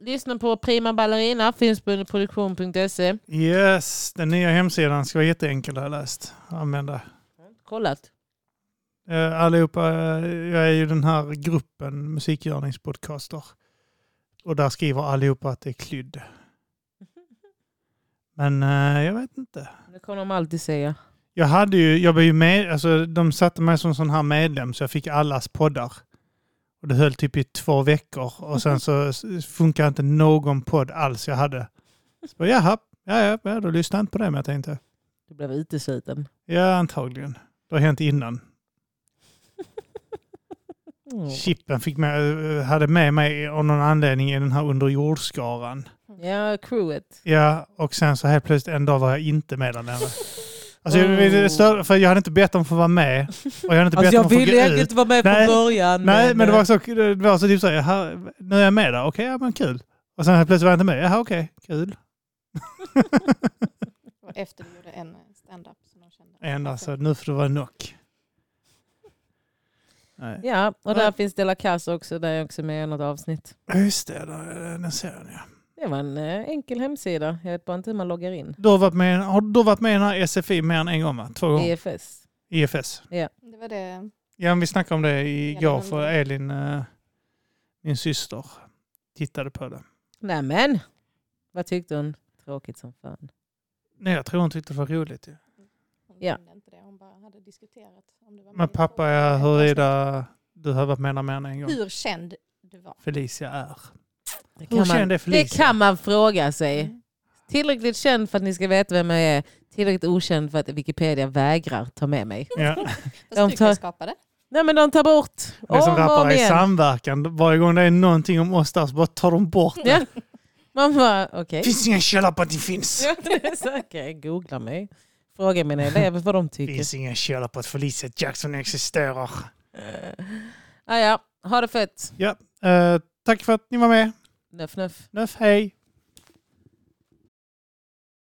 lyssna på Prima Ballerina, finns på produktion.se. yes. Den nya hemsidan ska vara jätteenkel har jag läst. Använda. Kollat. Eh, allihopa, eh, jag är ju den här gruppen musikgörningspodcaster. Och där skriver allihopa att det är klydd. Men eh, jag vet inte. Det kommer de alltid säga. Jag hade ju, jag var ju med, alltså de satte mig som sån här medlem så jag fick allas poddar. Och det höll typ i två veckor och sen så funkar inte någon podd alls jag hade. Så bara, jaha, ja, ja, ja, då lyssnade jag inte på det men jag tänkte. Du blev utesluten. Ja, antagligen. Det har hänt innan. Mm. Chippen fick med, hade med mig av någon anledning i den här underjordskaran. Ja, crewet. Ja, och sen så helt plötsligt en dag var jag inte med där nere. Alltså, Oh. jag, för jag hade inte bett om att få vara med. Och jag hade inte Alltså bett jag om att få ville gå egentligen ut. inte vara med Nej, från början. Nej, men det var eh, så, det var så typ så här, "Jaha, nu är jag med där. Okej, ja men kul. Och sen plötsligt var jag inte med. Jaha, okej, kul. Och efter du gjorde en stand-up. Som de kände. En alltså, nu får det vara nog. Nej. Ja, och Nej. där finns Della Casa också, där jag också med i något avsnitt. Just det, där, den serien ja. Det var en eh, enkel hemsida. Jag vet bara inte hur man loggar in. Du har varit med, har du varit med i den här SFI mer än en gång va? Två gånger? EFS. IFS. Det var det. Ja, men vi snackade om det igår för Elin, eh, min syster, tittade på det. Nämen! Vad tyckte hon? Tråkigt som fan. Nej, jag tror hon tyckte det var roligt. Ja. Hon ja. inte det. Hon bara hade diskuterat. Om det var Men pappa, ja, huruvida du har varit med där mer än en gång. Hur känd du var. Felicia är. Det Hur är man, det kan man fråga sig. Mm. Tillräckligt känd för att ni ska veta vem jag är. Tillräckligt okänd för att Wikipedia vägrar ta med mig. Ja. De tar- kan. Nej men de tar bort Det är som rappare i samverkan. Varje gång det är någonting om oss där så bara tar de bort det. Ja. Man bara, okej. Det finns ingen källa på att det finns. Ja, det är så, okej, googla mig. Fråga mina elever vad de Det tycker. finns ingen källa på att Felicia Jackson existerar. Uh, ah, ja, ha det fett. Ja, eh, tack för att ni var med. Nuff, nuff. Nuff, hey.